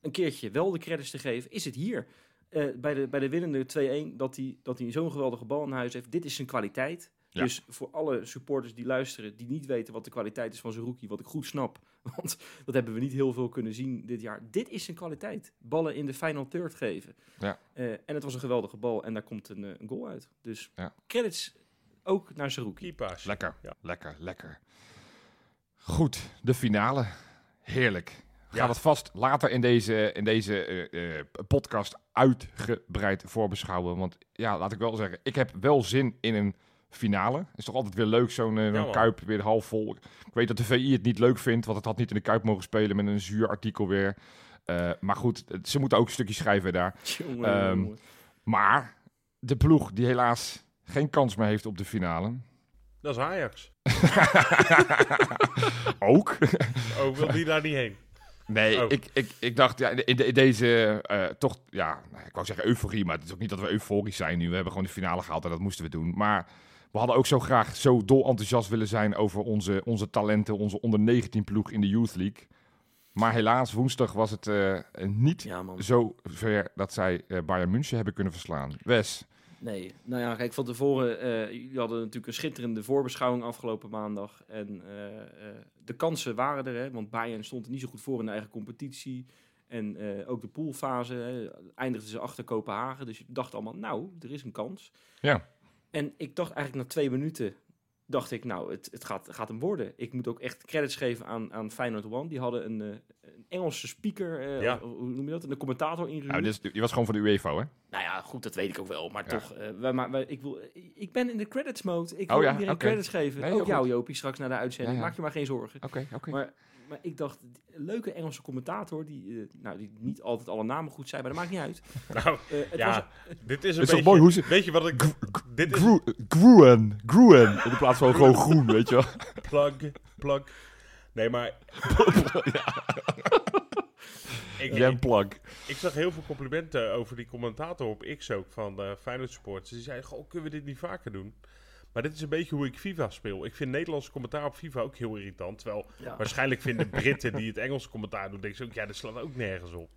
Speaker 2: een keertje wel de credits te geven, is het hier. Eh, bij, de, bij de winnende 2-1, dat hij, dat hij zo'n geweldige bal in huis heeft. Dit is zijn kwaliteit.
Speaker 1: Ja.
Speaker 2: Dus voor alle supporters die luisteren, die niet weten wat de kwaliteit is van Zerouki, wat ik goed snap, want dat hebben we niet heel veel kunnen zien dit jaar. Dit is zijn kwaliteit. Ballen in de final third geven.
Speaker 1: Ja.
Speaker 2: Eh, en het was een geweldige bal en daar komt een, eh, een goal uit. Dus
Speaker 1: Ja.
Speaker 2: credits ook naar Zerouki.
Speaker 1: Lekker,
Speaker 3: Ja.
Speaker 1: lekker, lekker. Goed, de finale. Heerlijk. We gaan
Speaker 3: Ja.
Speaker 1: het vast later in deze, in deze eh, eh, podcast uitgebreid voorbeschouwen. Want ja, laat ik wel zeggen, ik heb wel zin in een finale. Is toch altijd weer leuk, zo'n
Speaker 3: man.
Speaker 1: Kuip weer half vol. Ik weet dat de VI het niet leuk vindt, want het had niet in de Kuip mogen spelen met een zuur artikel weer. Eh, maar goed, ze moeten ook een stukje schrijven daar.
Speaker 2: Jongen,
Speaker 1: Ehm,
Speaker 2: jongen.
Speaker 1: Maar de ploeg die helaas geen kans meer heeft op de finale.
Speaker 3: Dat is Ajax.
Speaker 1: ook.
Speaker 3: Oh, wil die daar niet heen?
Speaker 1: Nee,
Speaker 3: Oh.
Speaker 1: ik, ik, ik dacht, ja, in, de- in deze eh, toch, ja, ik wou zeggen euforie, maar het is ook niet dat we euforisch zijn nu. We hebben gewoon de finale gehaald en dat moesten we doen. Maar we hadden ook zo graag zo dol enthousiast willen zijn over onze, onze talenten, onze onder 19 ploeg in de Youth League. Maar helaas, woensdag was het eh, niet
Speaker 2: Ja,
Speaker 1: zo ver dat zij eh Bayern München hebben kunnen verslaan. Wes,
Speaker 2: Nee, nou ja, kijk, van tevoren, eh jullie hadden natuurlijk een schitterende voorbeschouwing afgelopen maandag. En de kansen waren er, hè, want Bayern stond er niet zo goed voor in de eigen competitie. En ook de poolfase hè, eindigden ze achter Kopenhagen. Dus je dacht allemaal, nou, er is een kans.
Speaker 1: Ja.
Speaker 2: En ik dacht eigenlijk na twee minuten, dacht ik, nou, het, het gaat, gaat hem worden. Ik moet ook echt credits geven aan, aan Feyenoord One. Die hadden een, eh, een Engelse speaker, eh,
Speaker 3: Ja.
Speaker 2: hoe noem je dat, een commentator ingehuurd.
Speaker 1: nou, dit is, die was gewoon van de UEFA, hè?
Speaker 2: Nou ja, goed, dat weet ik ook wel. Maar
Speaker 1: Ja.
Speaker 2: toch, eh, wij, maar, wij- ik, wil, ik ben in de credits mode. Ik
Speaker 1: Oh
Speaker 2: wil
Speaker 1: ja,
Speaker 2: iedereen credits geven.
Speaker 1: Nee,
Speaker 2: ook jou. Jopie, straks naar de uitzending.
Speaker 1: Ja, ja.
Speaker 2: Maak je maar geen zorgen.
Speaker 1: Oké, oké.
Speaker 2: Maar ik dacht, een leuke Engelse commentator, die, eh, nou, die niet altijd alle namen goed zijn, maar dat maakt niet uit.
Speaker 3: Nou,
Speaker 2: Eh, het
Speaker 3: ja,
Speaker 2: was,
Speaker 3: dit is een beetje...
Speaker 1: mooi hoe ze-
Speaker 3: Weet je wat ik... Dit is
Speaker 1: Gru- Gruen, Gruen, in plaats van gewoon groen, weet je wel.
Speaker 3: plug, plug. Nee, maar... ik,
Speaker 1: Jam
Speaker 3: ik,
Speaker 1: plug.
Speaker 3: ik zag heel veel complimenten over die commentator op X ook van uh, Feyenoord Sports. Die zei, goh, kunnen we dit niet vaker doen? Maar dit is een beetje hoe ik FIFA speel. Ik vind Nederlandse commentaar op FIFA ook heel irritant. Terwijl
Speaker 2: ja.
Speaker 3: waarschijnlijk vinden Britten die het Engelse commentaar doen, denken ze ook, ja, dat slaat ook nergens op.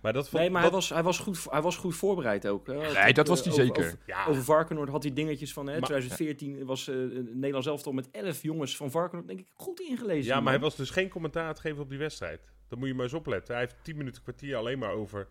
Speaker 3: Maar dat vond,
Speaker 2: Nee, maar
Speaker 3: dat,
Speaker 2: hij, was, hij, was goed, hij was goed voorbereid ook. Hè.
Speaker 1: Nee, dat was hij
Speaker 2: Eh,
Speaker 1: zeker.
Speaker 2: Over,
Speaker 3: ja,
Speaker 2: over Varkenoord had hij dingetjes van... Hè,
Speaker 3: Maar-
Speaker 2: 2014 was eh Nederland zelf al met 11 jongens van Varkenoord, denk ik, goed ingelezen.
Speaker 3: ja, maar hij was dus geen commentaar aan het geven op die wedstrijd. Dan moet je maar eens opletten. Hij heeft 10 minuten kwartier alleen maar over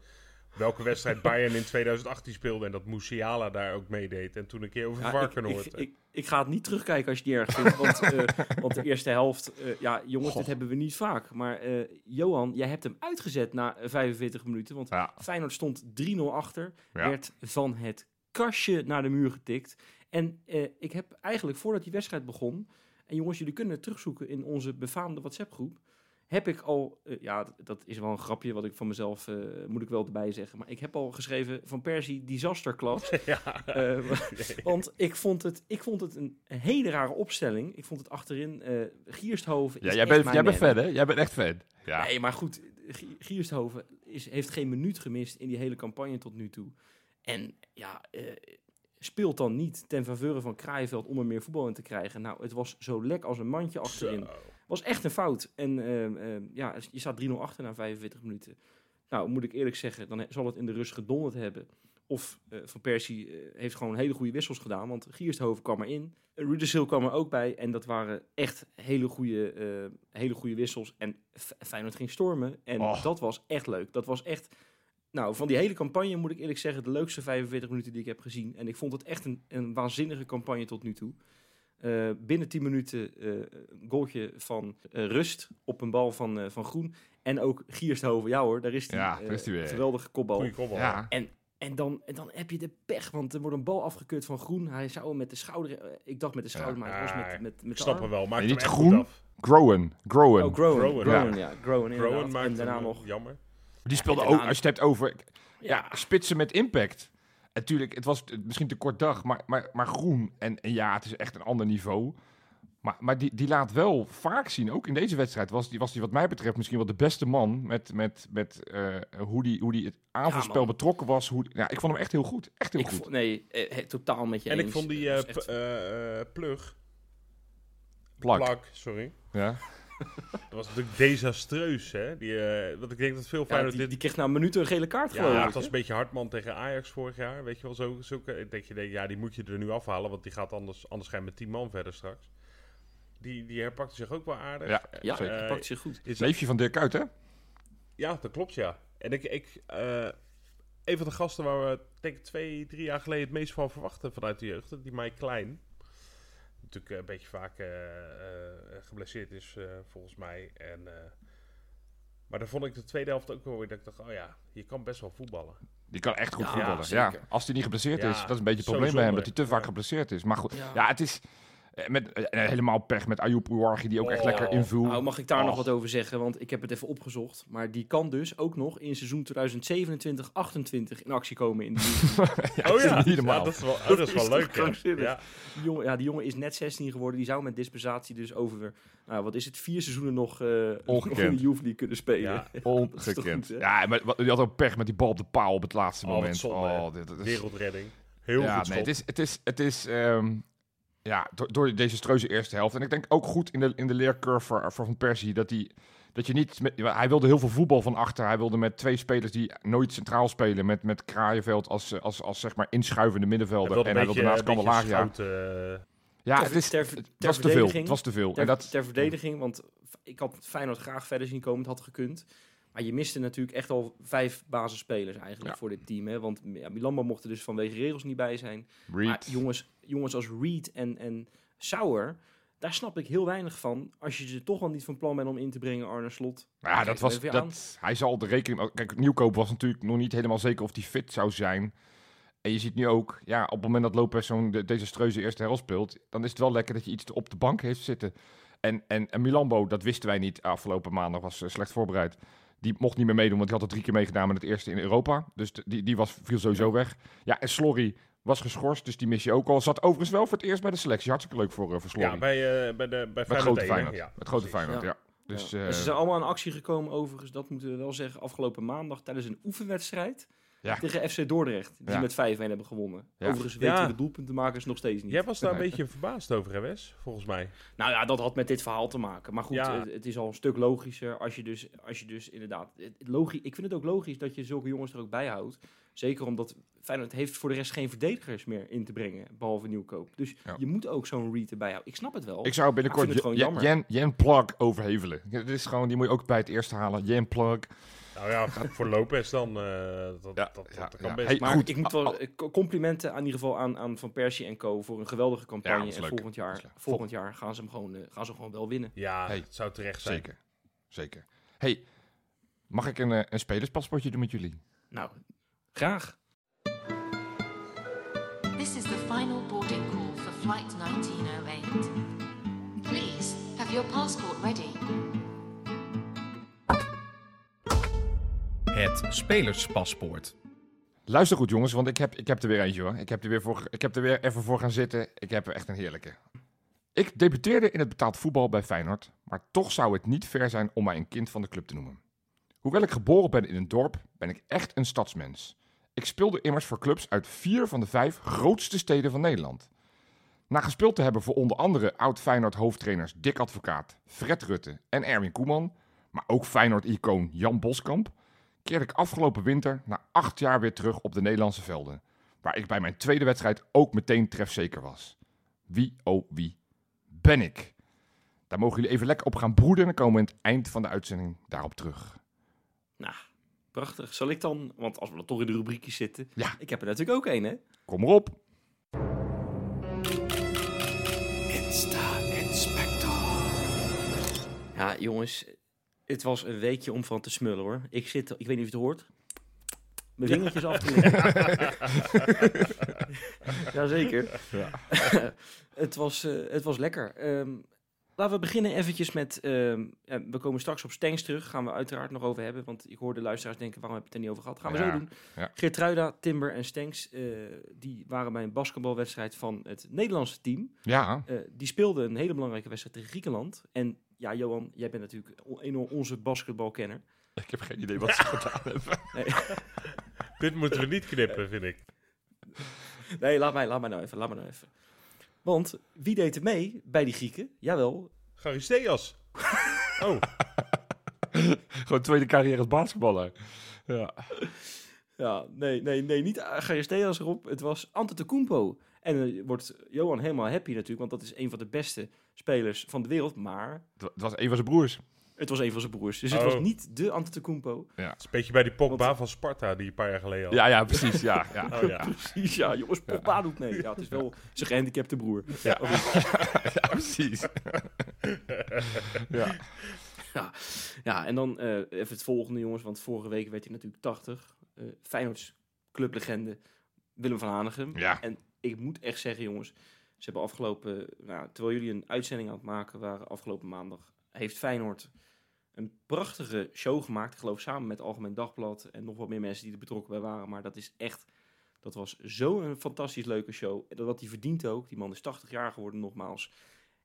Speaker 3: welke wedstrijd Bayern in 2018 speelde. En dat Musiala daar ook meedeed. En toen een keer over
Speaker 2: Ja, ik,
Speaker 3: Varkenoord.
Speaker 2: ik, ik, ik ga het niet terugkijken als je het niet erg vindt. Want, eh, want de eerste helft, eh, ja jongens,
Speaker 1: Goh.
Speaker 2: dit hebben we niet vaak. Maar eh, Johan, jij hebt hem uitgezet na eh, 45 minuten. Want
Speaker 1: Ja,
Speaker 2: Feyenoord stond 3-0 achter.
Speaker 1: Ja.
Speaker 2: Werd van het kastje naar de muur getikt. En ik heb eigenlijk voordat die wedstrijd begon... En jongens, jullie kunnen het terugzoeken in onze befaamde WhatsApp-groep. Heb ik al, eh, ja, dat- is wel een grapje wat ik van mezelf, eh, moet ik wel erbij zeggen. Maar ik heb al geschreven van Persie disaster class.
Speaker 3: ja.
Speaker 2: Eh, want ik vond, het, ik vond het een hele rare opstelling. Ik vond het achterin, Giersthoven
Speaker 1: ja
Speaker 2: is
Speaker 1: jij,
Speaker 2: echt
Speaker 1: bent, jij bent fan, hè? Jij bent echt fan. Ja.
Speaker 2: Nee, maar goed, Gi- Giersthoven is, heeft geen minuut gemist in die hele campagne tot nu toe. En ja, speelt dan niet ten faveur van Kraaienveld om er meer voetbal in te krijgen. Nou, het was zo lek als een mandje achterin.
Speaker 3: Zo.
Speaker 2: Was echt een fout. En ehm, ehm, ja, je staat 3-0 achter na 45 minuten. Nou, moet ik eerlijk zeggen, dan zal het in de rust gedonderd hebben. Of eh, Van Persie eh, heeft gewoon hele goede wissels gedaan. Want Giersthoven kwam erin. Uh, kwam er ook bij. En dat waren echt hele goede, eh, hele goede wissels. En Feyenoord ging stormen. En dat was echt leuk. Dat was echt... Nou, van die hele campagne moet ik eerlijk zeggen... de leukste 45 minuten die ik heb gezien. En ik vond het echt een, een waanzinnige campagne tot nu toe. Eh, binnen 10 minuten eh, een goaltje van eh, Rust op een bal van, eh, van Groen. En ook Giersthoven. Ja hoor, daar is die.
Speaker 1: Ja, daar is die weer.
Speaker 2: Geweldige kopbal.
Speaker 3: Goeie kopbal.
Speaker 1: Ja.
Speaker 2: En dan, en dan heb je de pech, want er wordt een bal afgekeurd van Groen. Hij zou hem met de schouder... ik dacht met de schouder, maar het was
Speaker 3: Ah,
Speaker 2: met, met, met
Speaker 3: Ik snap hem wel. Hem
Speaker 1: niet groen. Groen. Groen.
Speaker 2: Oh, Groen.
Speaker 3: Groen,
Speaker 2: Groen,
Speaker 3: ja.
Speaker 2: Groen,
Speaker 3: maakt
Speaker 2: En daarna
Speaker 3: hem,
Speaker 2: nog...
Speaker 3: Jammer.
Speaker 1: Die speelde
Speaker 2: En
Speaker 1: ook, als je het hebt over ja,
Speaker 2: Ja,
Speaker 1: spitsen met impact. Natuurlijk, het was misschien te kort dag, maar, maar, maar groen. En, en ja, het is echt een ander niveau. Maar, maar die, die laat wel vaak zien, ook in deze wedstrijd, was die, was die wat mij betreft misschien wel de beste man. Met, met, met eh, hoe, die, hoe die het aanvalspel betrokken was. Hoe, ja, ik vond hem echt heel goed. Echt heel
Speaker 2: ik
Speaker 1: goed.
Speaker 2: nee, eh, he- totaal met je
Speaker 3: En
Speaker 2: eens.
Speaker 3: ik vond die eh,
Speaker 2: echt-
Speaker 3: eh, eh, plug.
Speaker 1: Plak.
Speaker 3: Plak, sorry.
Speaker 1: Ja.
Speaker 3: Dat was natuurlijk desastreus, hè? Die, eh, want ik denk dat veel
Speaker 2: ja,
Speaker 3: Feyenoord
Speaker 2: die,
Speaker 3: dit...
Speaker 2: die kreeg na een minuut een gele kaart geloof
Speaker 3: Ja, het was een beetje Hartman tegen Ajax vorig jaar. Weet je wel, zo, zulke, dat je denkt, ja, die moet je er nu afhalen, want die gaat anders, anders ga je met 10 man verder straks. Die, die herpakte zich ook wel aardig.
Speaker 1: Ja,
Speaker 2: Ja,
Speaker 1: zeker.
Speaker 2: hij pakt zich goed.
Speaker 3: Is
Speaker 1: Neefje van Dirk uit, hè?
Speaker 3: Ja, dat klopt, ja. En ik, ik eh, een van de gasten waar we, denk ik, twee, drie jaar geleden het meest van verwachten vanuit de jeugd, die Mike Klein. Natuurlijk eh, een beetje vaak eh, eh, geblesseerd is, volgens mij. En, eh, maar dan vond ik de tweede helft ook wel weer dat ik dacht, oh ja, je kan best wel voetballen.
Speaker 1: Die kan echt goed
Speaker 2: Ja,
Speaker 1: voetballen. Ja, als hij niet geblesseerd
Speaker 3: Ja,
Speaker 1: is, dat is een beetje het probleem bij hem. Dat hij te vaak
Speaker 3: Ja.
Speaker 1: geblesseerd is. Maar goed,
Speaker 2: Ja.
Speaker 1: ja, het is met, eh, helemaal pech met Ayoub Ouarghi, die ook echt lekker inviel.
Speaker 2: Nou, mag ik daar nog wat over zeggen? Want ik heb het even opgezocht. Maar die kan dus ook nog in seizoen 2027-28 in actie komen. In die,
Speaker 3: oh ja,
Speaker 1: niet.
Speaker 3: Ja, dat is wel, oh, dat is wel leuk. Ja.
Speaker 2: die, jongen, ja, die jongen is net 16 geworden. Die zou met dispensatie dus over, nou, wat is het, vier seizoenen nog, eh nog in de Youth League kunnen spelen.
Speaker 3: Ja.
Speaker 1: Ongekend.
Speaker 2: goed,
Speaker 1: ja, maar wat- die had ook pech met die bal op de paal op het laatste
Speaker 3: Oh,
Speaker 1: moment.
Speaker 3: zonde,
Speaker 1: oh, dit, dit is,
Speaker 3: Wereldredding. Heel
Speaker 1: ja,
Speaker 3: goed
Speaker 1: nee,
Speaker 3: schot.
Speaker 1: het is, het is, het is ehm, ja, door, door de desastreuze eerste helft. En ik denk ook goed in de, in de leercurve voor, voor Van Persie dat hij... Dat je niet met, hij wilde heel veel voetbal van achter. Hij wilde met twee spelers die nooit centraal spelen. Met, met Kraaienveld als, als, als zeg maar inschuivende middenvelder. En hij wilde naast Candelaria.
Speaker 3: schouten, eh,
Speaker 1: Ja,
Speaker 2: Ter-
Speaker 1: het, is,
Speaker 2: ter-
Speaker 1: het was te veel. Het was te veel.
Speaker 2: Ter,
Speaker 1: En dat,
Speaker 2: ter verdediging, want ik had Feyenoord graag verder zien komen. Het had gekund. Maar je miste natuurlijk echt al vijf basisspelers eigenlijk
Speaker 1: Ja.
Speaker 2: voor dit team. Hè? Want ja, Milambo mocht er dus vanwege regels niet bij zijn. Maar jongens, jongens als Reed en, en Sauer, daar snap ik heel weinig van. Als je ze toch al niet van plan bent om in te brengen, Arne Slot.
Speaker 1: Ja, dat was, dat, hij zal de rekening... Kijk, Nieuwkoop was natuurlijk nog niet helemaal zeker of hij fit zou zijn. En je ziet nu ook, ja, op het moment dat Lopez zo'n de- desastreuze eerste helft speelt, dan is het wel lekker dat je iets op de bank heeft zitten. En, en, en Milambo, dat wisten wij niet afgelopen maandag, was eh, slecht voorbereid. Die mocht niet meer meedoen, want die had er drie keer meegedaan met het eerste in Europa. Dus die, die was, viel sowieso weg. Ja, en Slorry was geschorst, dus die mis je ook al. Zat overigens wel voor het eerst bij de selectie. Hartstikke leuk voor, uh, voor Slorry.
Speaker 3: Ja, bij, eh, bij, de, bij
Speaker 1: met grote
Speaker 3: 1,
Speaker 1: Feyenoord.
Speaker 3: Ja,
Speaker 1: met grote. Feyenoord, ja.
Speaker 2: Ja.
Speaker 1: Dus,
Speaker 2: Ja.
Speaker 1: eh,
Speaker 2: ze zijn allemaal in actie gekomen overigens, dat moeten we wel zeggen, afgelopen maandag tijdens een oefenwedstrijd.
Speaker 1: Ja.
Speaker 2: Tegen FC Dordrecht, die
Speaker 1: Ja.
Speaker 2: met 5-1 hebben gewonnen.
Speaker 1: Ja.
Speaker 2: Overigens weten
Speaker 3: Ja.
Speaker 2: we de doelpuntenmakers nog steeds niet.
Speaker 3: Jij was daar een beetje verbaasd over, hè Wes? Volgens mij.
Speaker 2: Nou ja, dat had met dit verhaal te maken. Maar goed,
Speaker 3: Ja.
Speaker 2: het, het is al een stuk logischer als je dus, als je dus inderdaad... Het, logi ik vind het ook logisch dat je zulke jongens er ook bij houdt. Zeker omdat Feyenoord heeft voor de rest geen verdedigers meer in te brengen, behalve nieuwkoop. Dus
Speaker 1: Ja.
Speaker 2: je moet ook zo'n Reed erbij houden. Ik snap het wel.
Speaker 1: Ik zou binnenkort Jen,
Speaker 2: jammer.
Speaker 1: Jen, Jen Plug overhevelen. Ja, Dit is gewoon, die moet je ook bij het eerste halen. Jen Plug.
Speaker 3: Nou ja, voor Lopez dan. eh, dat,
Speaker 1: Ja,
Speaker 3: dat, dat,
Speaker 1: ja,
Speaker 3: kan
Speaker 1: ja.
Speaker 3: best.
Speaker 1: Hey,
Speaker 2: maar
Speaker 1: goed.
Speaker 2: ik moet wel eh, co- complimenten aan ieder geval aan, aan Van Persie en Co. voor een geweldige campagne. en volgend jaar, volgend jaar gaan, ze hem gewoon, eh, gaan ze hem gewoon wel winnen.
Speaker 3: Ja,
Speaker 1: Hey,
Speaker 3: het zou terecht zijn.
Speaker 1: Zeker. Zeker. hey, mag ik een, een spelerspaspoortje doen met jullie?
Speaker 2: Nou, graag.
Speaker 4: This is the final boarding call for flight 1908. Please, have your passport ready.
Speaker 5: Het spelerspaspoort.
Speaker 1: Luister goed jongens, want ik heb, ik heb er weer eentje hoor. Ik heb, er weer voor, ik heb er weer even voor gaan zitten. Ik heb er echt een heerlijke. Ik debuteerde in het betaald voetbal bij Feyenoord, maar toch zou het niet ver zijn om mij een kind van de club te noemen. Hoewel ik geboren ben in een dorp, ben ik echt een stadsmens. Ik speelde immers voor clubs uit vier van de vijf grootste steden van Nederland. Na gespeeld te hebben voor onder andere oud-Feyenoord hoofdtrainers Dick Advocaat, Fred Rutte en Erwin Koeman, maar ook Feyenoord-icoon Jan Boskamp, keerde ik afgelopen winter na acht jaar weer terug op de Nederlandse velden. Waar ik bij mijn tweede wedstrijd ook meteen trefzeker was. Wie, oh wie, ben ik? Daar mogen jullie even lekker op gaan broeden en dan komen we aan het eind van de uitzending daarop terug.
Speaker 2: Nou, prachtig. Zal ik dan, want als we dan toch in de rubriekjes zitten.
Speaker 1: Ja.
Speaker 2: Ik heb er natuurlijk ook één, hè?
Speaker 1: Kom maar op.
Speaker 2: Ja, jongens. Het was een weekje om van te smullen, hoor. Ik zit, ik weet niet of je het hoort. Mijn vingertjes af te likken. Jazeker.
Speaker 1: Ja.
Speaker 2: het, was, eh, het was lekker. Ehm, laten we beginnen eventjes met... ehm, we komen straks op Stengs terug. Gaan we uiteraard nog over hebben. Want ik hoor de luisteraars denken, waarom heb je het er niet over gehad? Gaan we
Speaker 1: Ja,
Speaker 2: zo doen.
Speaker 1: ja.
Speaker 2: Geertruida, Timber en Stengs, eh, die waren bij een basketbalwedstrijd van het Nederlandse team.
Speaker 1: Ja,
Speaker 2: Eh, die speelden een hele belangrijke wedstrijd tegen Griekenland. En ja, Johan, jij bent natuurlijk enorm onze basketbalkenner.
Speaker 1: ik heb geen idee wat ze gedaan hebben.
Speaker 2: Nee,
Speaker 3: Dit moeten we niet knippen, vind ik.
Speaker 2: nee laat, mij, laat mij nou even, laat mij nou even. Want wie deed er mee bij die Grieken? Jawel,
Speaker 3: Charisteas. Oh,
Speaker 1: Gewoon tweede carrière als basketballer. Ja.
Speaker 2: ja, nee, nee, nee, niet Agaristeas erop. Het was Antetokounmpo. En dan wordt Johan helemaal happy natuurlijk, want dat is een van de beste spelers van de wereld. Maar
Speaker 1: het was een van zijn broers.
Speaker 2: Het was een van zijn broers. Dus het
Speaker 3: Oh.
Speaker 2: was niet de Antetokounmpo.
Speaker 3: het is een beetje bij die Pogba van Sparta die een paar jaar geleden had.
Speaker 1: Ja, ja, precies. Ja, ja.
Speaker 3: Oh ja.
Speaker 2: Precies, ja, jongens, Pogba doet mee. Ja, het is wel zijn gehandicapte broer.
Speaker 1: Ja, ja precies. ja.
Speaker 2: Ja, en dan eh, even het volgende, jongens. Want vorige week werd hij natuurlijk 80. eh Feyenoords clublegende Willem van Hanegem.
Speaker 1: Ja.
Speaker 2: En ik moet echt zeggen, jongens. Ze hebben afgelopen... Nou, terwijl jullie een uitzending aan het maken waren afgelopen maandag... heeft Feyenoord een prachtige show gemaakt. Ik geloof samen met Algemeen Dagblad... en nog wat meer mensen die er betrokken bij waren. Maar dat is echt... Dat was zo'n fantastisch leuke show. En dat hij verdient ook. Die man is 80 jaar geworden, nogmaals.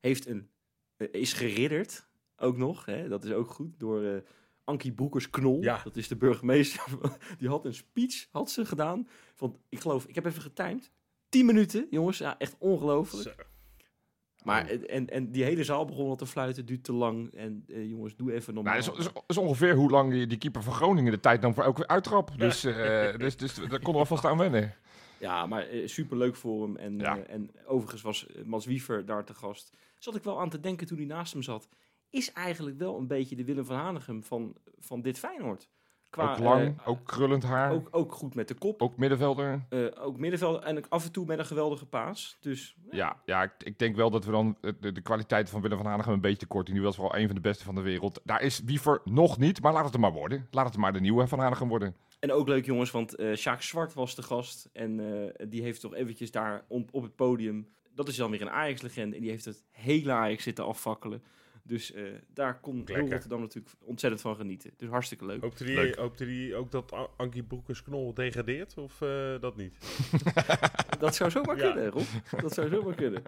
Speaker 2: Heeft een... eh, is geridderd, ook nog. Hè? Dat is ook goed. Door eh Ankie Broekers-Knol.
Speaker 3: Ja.
Speaker 2: Dat is de burgemeester. Die had een speech, had ze gedaan. Van, ik geloof, ik heb even getimed. 10 minuten, jongens. Ja, echt ongelooflijk.
Speaker 3: Zo.
Speaker 2: Maar, eh, en, en die hele zaal begon al te fluiten. Duurt te lang. En eh, jongens, doe even normaal.
Speaker 1: Nou, dat, is, dat is- ongeveer hoe lang die, die keeper van Groningen de tijd nam voor elke uittrap. Dus, eh, dus, dus daar kon er alvast aan wennen.
Speaker 2: Ja, maar super superleuk voor hem. En,
Speaker 1: Ja.
Speaker 2: eh, en overigens was eh, Mats Wiever daar te gast. Zat ik wel aan te denken toen hij naast hem zat. Is eigenlijk wel een beetje de Willem van Hanegem van, van dit Feyenoord. Qua,
Speaker 1: ook lang,
Speaker 2: eh,
Speaker 1: ook krullend haar, ook,
Speaker 2: ook, ook goed met de kop.
Speaker 1: middenvelder.
Speaker 2: Eh, ook middenveld en ook af en toe met een geweldige paas. Dus
Speaker 1: Ja, ja ik, ik denk wel dat we dan eh, de, de kwaliteit van Willem van Hanegem een beetje tekort. Die was wel een van de beste van de wereld. Daar is Wiever nog niet, maar laat het er maar worden. Laat het maar de nieuwe van Hanegem worden.
Speaker 2: En ook leuk jongens, want Sjaak Zwart was de gast. En die heeft toch eventjes daar op, op het podium... Dat is dan weer een Ajax-legende. En die heeft het hele Ajax zitten afvakkelen. Dus eh, daar kon heel. Rotterdam natuurlijk ontzettend van genieten. Dus hartstikke leuk.
Speaker 3: Hoopte die,
Speaker 1: Leuk.
Speaker 3: hoopte die ook dat Ankie Broekers-Knol degradeert? Of eh, dat niet?
Speaker 2: Dat zou zomaar
Speaker 3: Ja.
Speaker 2: kunnen, Rob. Dat zou zomaar kunnen.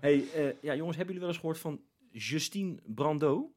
Speaker 2: hey, eh, ja jongens, hebben jullie wel eens gehoord van Justine Brando?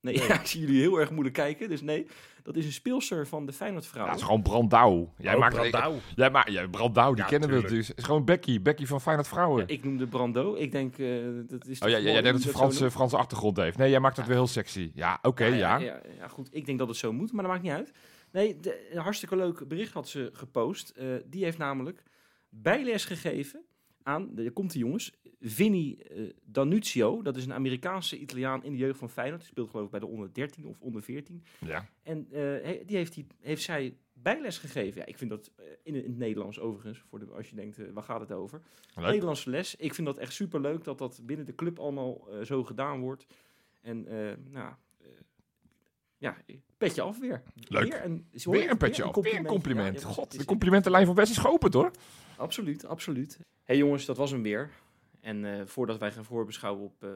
Speaker 2: Nee, ja, ik zie jullie heel erg moeilijk kijken. Dus nee, dat is een speelster van de Feyenoord
Speaker 1: Ja,
Speaker 2: vrouwen.
Speaker 1: dat is gewoon Brandauw. Jij
Speaker 3: Oh,
Speaker 1: maakt
Speaker 3: Brandauw.
Speaker 1: Jij maakt ja, Brandauw, die
Speaker 3: Ja,
Speaker 1: kennen we
Speaker 3: tuurlijk.
Speaker 1: dus. Het is gewoon Becky, Becky van Feyenoord Vrouwen.
Speaker 2: Ja, ik noemde Brando. Ik denk, eh, dat is
Speaker 1: oh ja, ja, ja,
Speaker 2: ja,
Speaker 1: dat een Franse, Franse achtergrond heeft. Nee, jij maakt het
Speaker 2: Ja.
Speaker 1: wel heel sexy. Ja, oké, ja.
Speaker 2: ja, ja, ja, goed. Ik denk dat het zo moet, maar dat maakt niet uit. Nee, de, een hartstikke leuk bericht had ze gepost. Eh, die heeft namelijk bijles gegeven aan, daar komt de jongens, Vinny eh, Danuzio. Dat is een Amerikaanse Italiaan in de jeugd van Feyenoord. Die speelt geloof ik bij de onder 13 of onder 14.
Speaker 1: ja.
Speaker 2: En eh, die heeft, die heeft zij bijles gegeven. Ja, ik vind dat eh, in, in het Nederlands overigens, voor de, als je denkt, eh, waar gaat het over?
Speaker 1: Leuk.
Speaker 2: Nederlandse les. Ik vind dat echt super leuk dat dat binnen de club allemaal zo gedaan wordt. En nou, ja, petje af weer.
Speaker 1: Leuk.
Speaker 2: Weer een,
Speaker 1: Weer een petje af. Weer een compliment.
Speaker 2: ja,
Speaker 1: God, de complimentenlijn van West is geopend hoor.
Speaker 2: Absoluut, absoluut. Hey jongens, dat was hem weer. En eh, voordat wij gaan voorbeschouwen op, eh,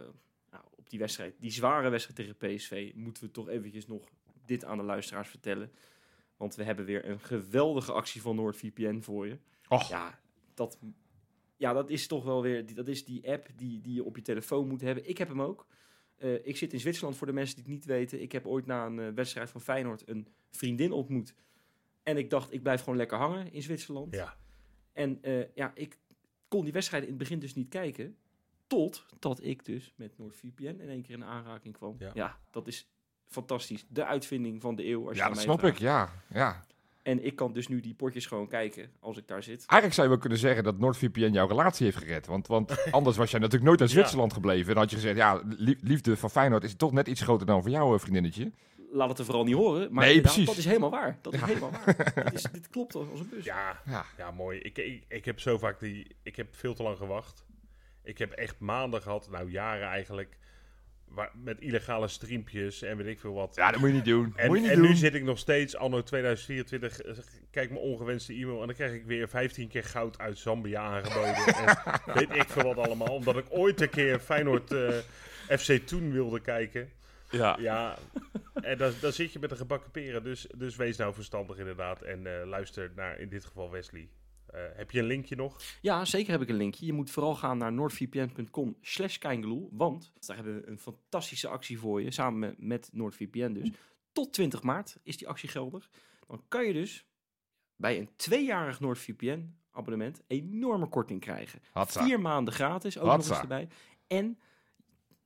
Speaker 2: nou, op die wedstrijd, die zware wedstrijd tegen PSV, moeten we toch eventjes nog dit aan de luisteraars vertellen. Want we hebben weer een geweldige actie van NoordVPN voor je.
Speaker 1: Och,
Speaker 2: Ja, dat, ja, dat is toch wel weer, die- dat is die app die, die je op je telefoon moet hebben. Ik heb hem ook. Eh, ik zit in Zwitserland voor de mensen die het niet weten. Ik heb ooit na een wedstrijd van Feyenoord een vriendin ontmoet. En ik dacht, ik blijf gewoon lekker hangen in Zwitserland.
Speaker 3: Ja.
Speaker 2: En ja, ik kon die wedstrijd in het begin dus niet kijken. Totdat ik dus met NordVPN in één keer in aanraking kwam.
Speaker 3: Ja.
Speaker 2: Ja, dat is fantastisch. De uitvinding van de eeuw. Als je
Speaker 1: ja, dat snap ik. Ja, ja.
Speaker 2: En ik kan dus nu die potjes gewoon kijken als ik daar zit.
Speaker 1: Eigenlijk zou je wel kunnen zeggen dat NordVPN jouw relatie heeft gered. Want, want anders was jij natuurlijk nooit naar
Speaker 3: Ja.
Speaker 1: Zwitserland gebleven. Dan had je gezegd, ja, lie- liefde van Feyenoord is toch net iets groter dan voor jou, eh, vriendinnetje.
Speaker 2: Laat het er vooral niet horen. Maar
Speaker 1: Nee,
Speaker 2: inderdaad,
Speaker 1: precies.
Speaker 2: dat is helemaal waar. Dat is
Speaker 1: Ja.
Speaker 2: helemaal waar. dit, is, dit klopt als een bus.
Speaker 3: Ja,
Speaker 1: Ja.
Speaker 3: ja mooi. Ik, ik, ik heb zo vaak die... Ik heb veel te lang gewacht. Ik heb echt maanden gehad, nou jaren eigenlijk, waar, met illegale streampjes en weet ik veel wat.
Speaker 1: Ja, dat moet je niet doen.
Speaker 3: En,
Speaker 1: moet je niet
Speaker 3: en
Speaker 1: doen.
Speaker 3: nu zit ik nog steeds, anno 2024, eh, kijk mijn ongewenste e-mail en dan krijg ik weer 15 keer goud uit Zambia aangeboden. en weet ik veel wat allemaal, omdat ik ooit een keer Feyenoord eh, FC Toen wilde kijken.
Speaker 1: Ja.
Speaker 3: Ja, en dan, dan zit je met een gebakken peren, dus, dus wees nou verstandig inderdaad en eh, luister naar in dit geval Wesley. Eh, heb je een linkje nog?
Speaker 2: Ja, zeker heb ik een linkje. Je moet vooral gaan naar noordvpn.com slash want daar hebben we een fantastische actie voor je, samen met, met NoordVPN dus. Tot 20 maart is die actie geldig. Dan kan je dus bij een tweejarig NoordVPN abonnement enorme korting krijgen.
Speaker 1: Hatsa.
Speaker 2: Vier maanden gratis, ook nog
Speaker 1: Hatsa.
Speaker 2: eens erbij. En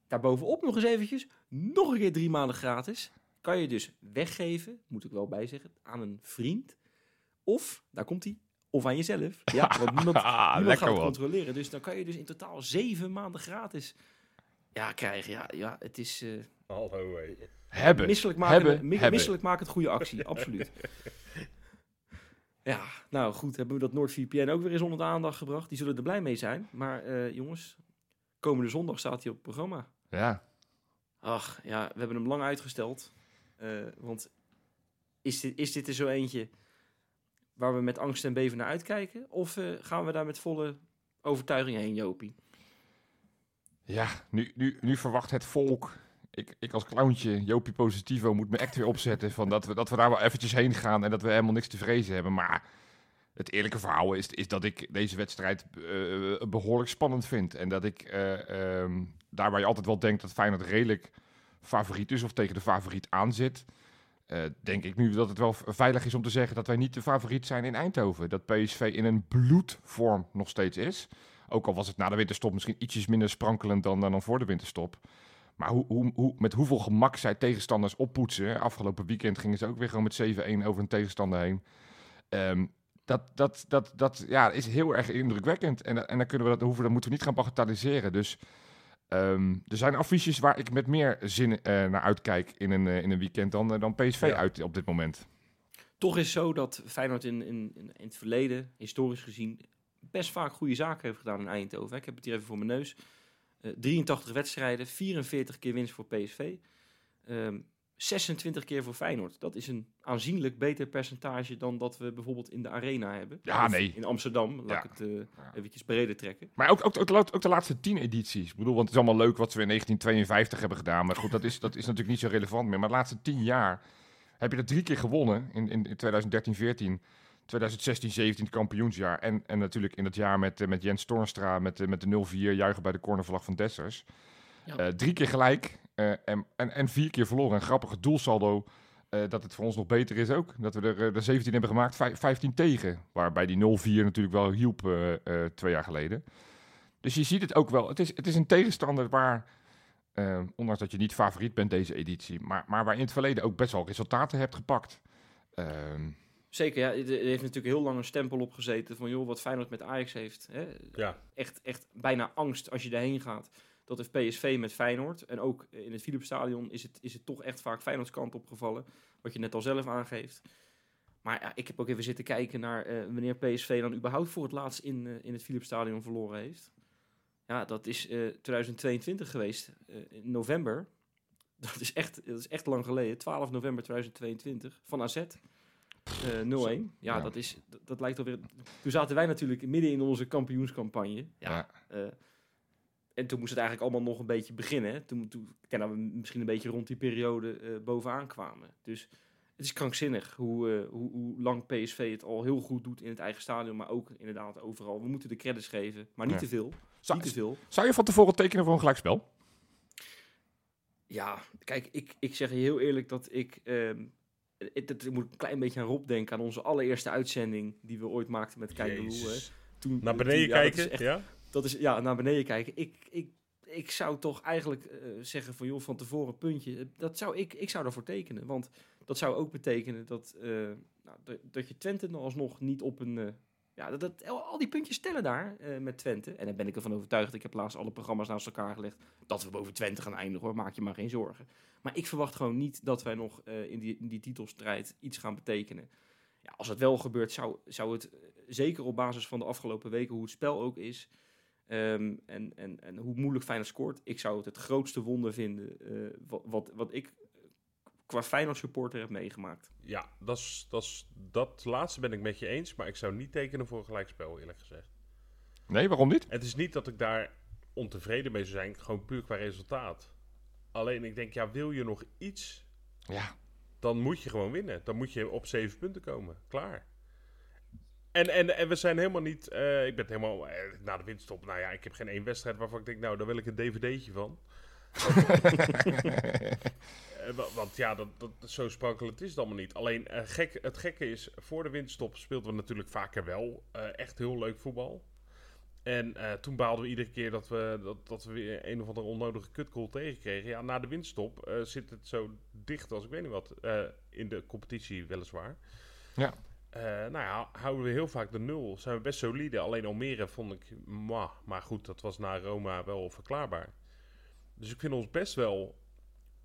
Speaker 2: daarbovenop nog eens eventjes, nog een keer drie maanden gratis. Kan je dus weggeven, moet ik wel bijzeggen, aan een vriend. Of, daar komt hij, of aan jezelf. Ja, want niemand, niemand gaat het controleren. Dus dan kan je dus in totaal zeven maanden gratis ja, krijgen. Ja, ja het is eh
Speaker 3: Hallo, hé.
Speaker 1: Hebben.
Speaker 2: misselijk maken,
Speaker 1: Hebben.
Speaker 2: mi-
Speaker 1: Hebben.
Speaker 2: misselijk maken het goede actie, absoluut. Ja, nou goed, hebben we dat NoordVPN ook weer eens onder de aandacht gebracht. Die zullen er blij mee zijn. Maar eh, jongens, komende zondag staat hij op het programma.
Speaker 1: Ja.
Speaker 2: Ach, ja, we hebben hem lang uitgesteld. Eh, want is dit, is dit er zo eentje waar we met angst en beven naar uitkijken? Of eh, gaan we daar met volle overtuiging heen, Jopie?
Speaker 1: Ja, nu, nu, nu verwacht het volk. Ik, ik als clowntje, Jopie Positivo, moet mijn act weer opzetten. Van dat, we, dat we daar wel eventjes heen gaan en dat we helemaal niks te vrezen hebben. Maar het eerlijke verhaal is, is dat ik deze wedstrijd eh, behoorlijk spannend vind. En dat ik ehm, daar waar je altijd wel denkt dat Feyenoord redelijk favoriet is of tegen de favoriet aanzit. eh, denk ik nu dat het wel veilig is om te zeggen dat wij niet de favoriet zijn in Eindhoven. Dat PSV in een bloedvorm nog steeds is. Ook al was het na de winterstop misschien ietsjes minder sprankelend dan, dan voor de winterstop. Maar hoe, hoe, hoe, met hoeveel gemak zij tegenstanders oppoetsen. Afgelopen weekend gingen ze ook weer gewoon met 7-1 over een tegenstander heen. Ehm, dat, dat, dat, dat ja, is heel erg indrukwekkend. En, en dan, kunnen we dat, hoeven, dan moeten we niet gaan bagatelliseren. Dus ehm, er zijn affiches waar ik met meer zin eh, naar uitkijk in een, eh, in een weekend dan, eh, dan PSV
Speaker 3: Ja.
Speaker 1: uit op dit moment.
Speaker 2: Toch is het zo dat Feyenoord in, in, in, het verleden, historisch gezien, best vaak goede zaken heeft gedaan in Eindhoven. Ik heb het hier even voor mijn neus. Eh, 83 wedstrijden, 44 keer winst voor PSV. Ehm 26 keer voor Feyenoord. Dat is een aanzienlijk beter percentage dan dat we bijvoorbeeld in de Arena hebben.
Speaker 1: Ja,
Speaker 2: Of
Speaker 1: nee.
Speaker 2: In Amsterdam, laat
Speaker 1: Ja.
Speaker 2: ik het eh, eventjes breder trekken.
Speaker 1: Maar ook, ook, ook, ook de laatste tien edities. Ik bedoel, want het is allemaal leuk wat we in 1952 hebben gedaan. Maar goed, dat is, dat is natuurlijk niet zo relevant meer. Maar de laatste tien jaar heb je dat drie keer gewonnen. In, in, in 2013, 14, 2016, 17 het kampioensjaar. En, en natuurlijk in het jaar met, eh, met Jens Toornstra met, eh, met de 0-4 juichen bij de cornervlag van Dessers.
Speaker 2: Ja.
Speaker 1: Drie keer gelijk. Eh, en, en, en vier keer verloren. Een grappige doelsaldo eh, dat het voor ons nog beter is ook. Dat we er eh, de 17 hebben gemaakt, vij- 15 tegen. Waarbij die 0-4 natuurlijk wel hielp eh, eh, twee jaar geleden. Dus je ziet het ook wel. Het is, het is een tegenstander waar, ondanks dat je niet favoriet bent deze editie, maar, maar waar in het verleden ook best wel resultaten hebt gepakt. Ehm,
Speaker 2: Zeker, ja. Er er heeft natuurlijk heel lang een stempel op gezeten van, joh, wat Feyenoord met Ajax heeft. Hè?
Speaker 3: Ja,
Speaker 2: Echt, echt bijna angst als je daarheen gaat. Dat heeft PSV met Feyenoord. En ook in het Philipsstadion is het, is het toch echt vaak Feyenoords kant opgevallen. Wat je net al zelf aangeeft. Maar ja, ik heb ook even zitten kijken naar eh, wanneer PSV dan überhaupt voor het laatst in, eh, in het Philipsstadion verloren heeft. Ja, dat is eh 2022 geweest, eh, in november. Dat is, echt, dat is echt lang geleden. 12 november 2022 van AZ. Eh 0-1. Ja,
Speaker 1: Ja.
Speaker 2: Dat, is, dat, dat lijkt alweer... Toen zaten wij natuurlijk midden in onze kampioenscampagne. Ja,
Speaker 1: ja.
Speaker 2: Eh, en toen moest het eigenlijk allemaal nog een beetje beginnen. hè. Toen, toen ik denk dat we misschien een beetje rond die periode eh, bovenaan kwamen. Dus het is krankzinnig hoe, eh, hoe, hoe lang PSV het al heel goed doet in het eigen stadion. Maar ook inderdaad overal. We moeten de credits geven, maar niet
Speaker 1: Ja.
Speaker 2: te veel.
Speaker 1: Zou,
Speaker 2: niet te veel.
Speaker 1: zou je van tevoren tekenen voor een gelijkspel?
Speaker 2: Ja, kijk, ik, ik zeg je heel eerlijk dat ik... ehm het, het- ik moet een klein beetje aan Rob denken. Aan onze allereerste uitzending die we ooit maakten met Kijk.
Speaker 3: Jezus.
Speaker 2: Toen,
Speaker 3: Naar
Speaker 2: toen-
Speaker 3: beneden
Speaker 2: ja, dat
Speaker 3: kijken,
Speaker 2: is echt-
Speaker 3: ja?
Speaker 2: Dat is, ja, naar beneden kijken. Ik, ik, ik zou toch eigenlijk eh, zeggen van, joh, van tevoren puntje. Dat zou ik, ik zou daarvoor tekenen. Want dat zou ook betekenen dat, eh, nou, dat, je Twente nog alsnog niet op een... eh, ja, dat, dat, al die puntjes tellen daar met Twente. En daar ben ik ervan overtuigd. Ik heb laatst alle programma's naast elkaar gelegd. Dat we boven Twente gaan eindigen hoor. Maak je maar geen zorgen. Maar ik verwacht gewoon niet dat wij nog in, die, in die titelstrijd iets gaan betekenen. Ja, als het wel gebeurt, zou, zou het zeker op basis van de afgelopen weken, hoe het spel ook is, ehm, en, en, en hoe moeilijk Feyenoord scoort, ik zou het het grootste wonder vinden eh, wat, wat, wat ik qua Feyenoord supporter heb meegemaakt.
Speaker 3: Ja, dat, is, dat, is, dat laatste ben ik met je eens, maar ik zou niet tekenen voor een gelijkspel, eerlijk gezegd.
Speaker 1: Nee, waarom niet?
Speaker 3: Het is niet dat ik daar ontevreden mee zou zijn, gewoon puur qua resultaat. Alleen ik denk, ja, wil je nog iets,
Speaker 1: Ja,
Speaker 3: dan moet je gewoon winnen. Dan moet je op zeven punten komen. Klaar. En, en, en we zijn helemaal niet, eh, ik ben helemaal, eh, na de winststop, nou ja, ik heb geen één wedstrijd waarvan ik denk, nou, daar wil ik een dvd'tje van. Eh, wa- want ja, dat, dat, zo sprankelend is het allemaal niet. Alleen gek, het gekke is, voor de winststop speelden we natuurlijk vaker wel echt heel leuk voetbal. En toen baalden we iedere keer dat we, dat, dat we weer een of andere onnodige kutgoal tegenkregen. Ja, na de winststop zit het zo dicht als ik weet niet wat. in de competitie weliswaar.
Speaker 1: Ja.
Speaker 3: Eh, nou ja, houden we heel vaak de nul. Zijn we best solide. Alleen Almere vond ik... mwah. Maar goed, dat was na Roma wel verklaarbaar. Dus ik vind ons best wel...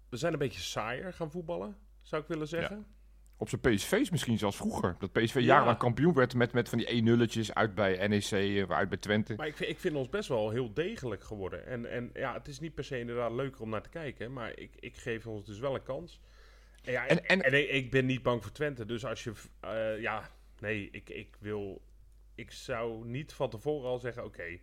Speaker 3: We zijn een beetje saaier gaan voetballen, zou ik willen zeggen.
Speaker 1: op zijn PSV's misschien zelfs vroeger. Dat PSV
Speaker 3: Ja.
Speaker 1: jarenlang kampioen werd met, met van die 1 nulletjes uit bij NEC, eh, uit bij Twente.
Speaker 3: Maar ik vind, ik vind ons best wel heel degelijk geworden. En, en ja, het is niet per se inderdaad leuker om naar te kijken. Maar ik, ik geef ons dus wel een kans. En, ja,
Speaker 1: En-
Speaker 3: en,
Speaker 1: en-
Speaker 3: ik, ben niet bang voor Twente. Dus als je... eh, ja, nee, ik, ik wil... Ik zou niet van tevoren al zeggen... Oké,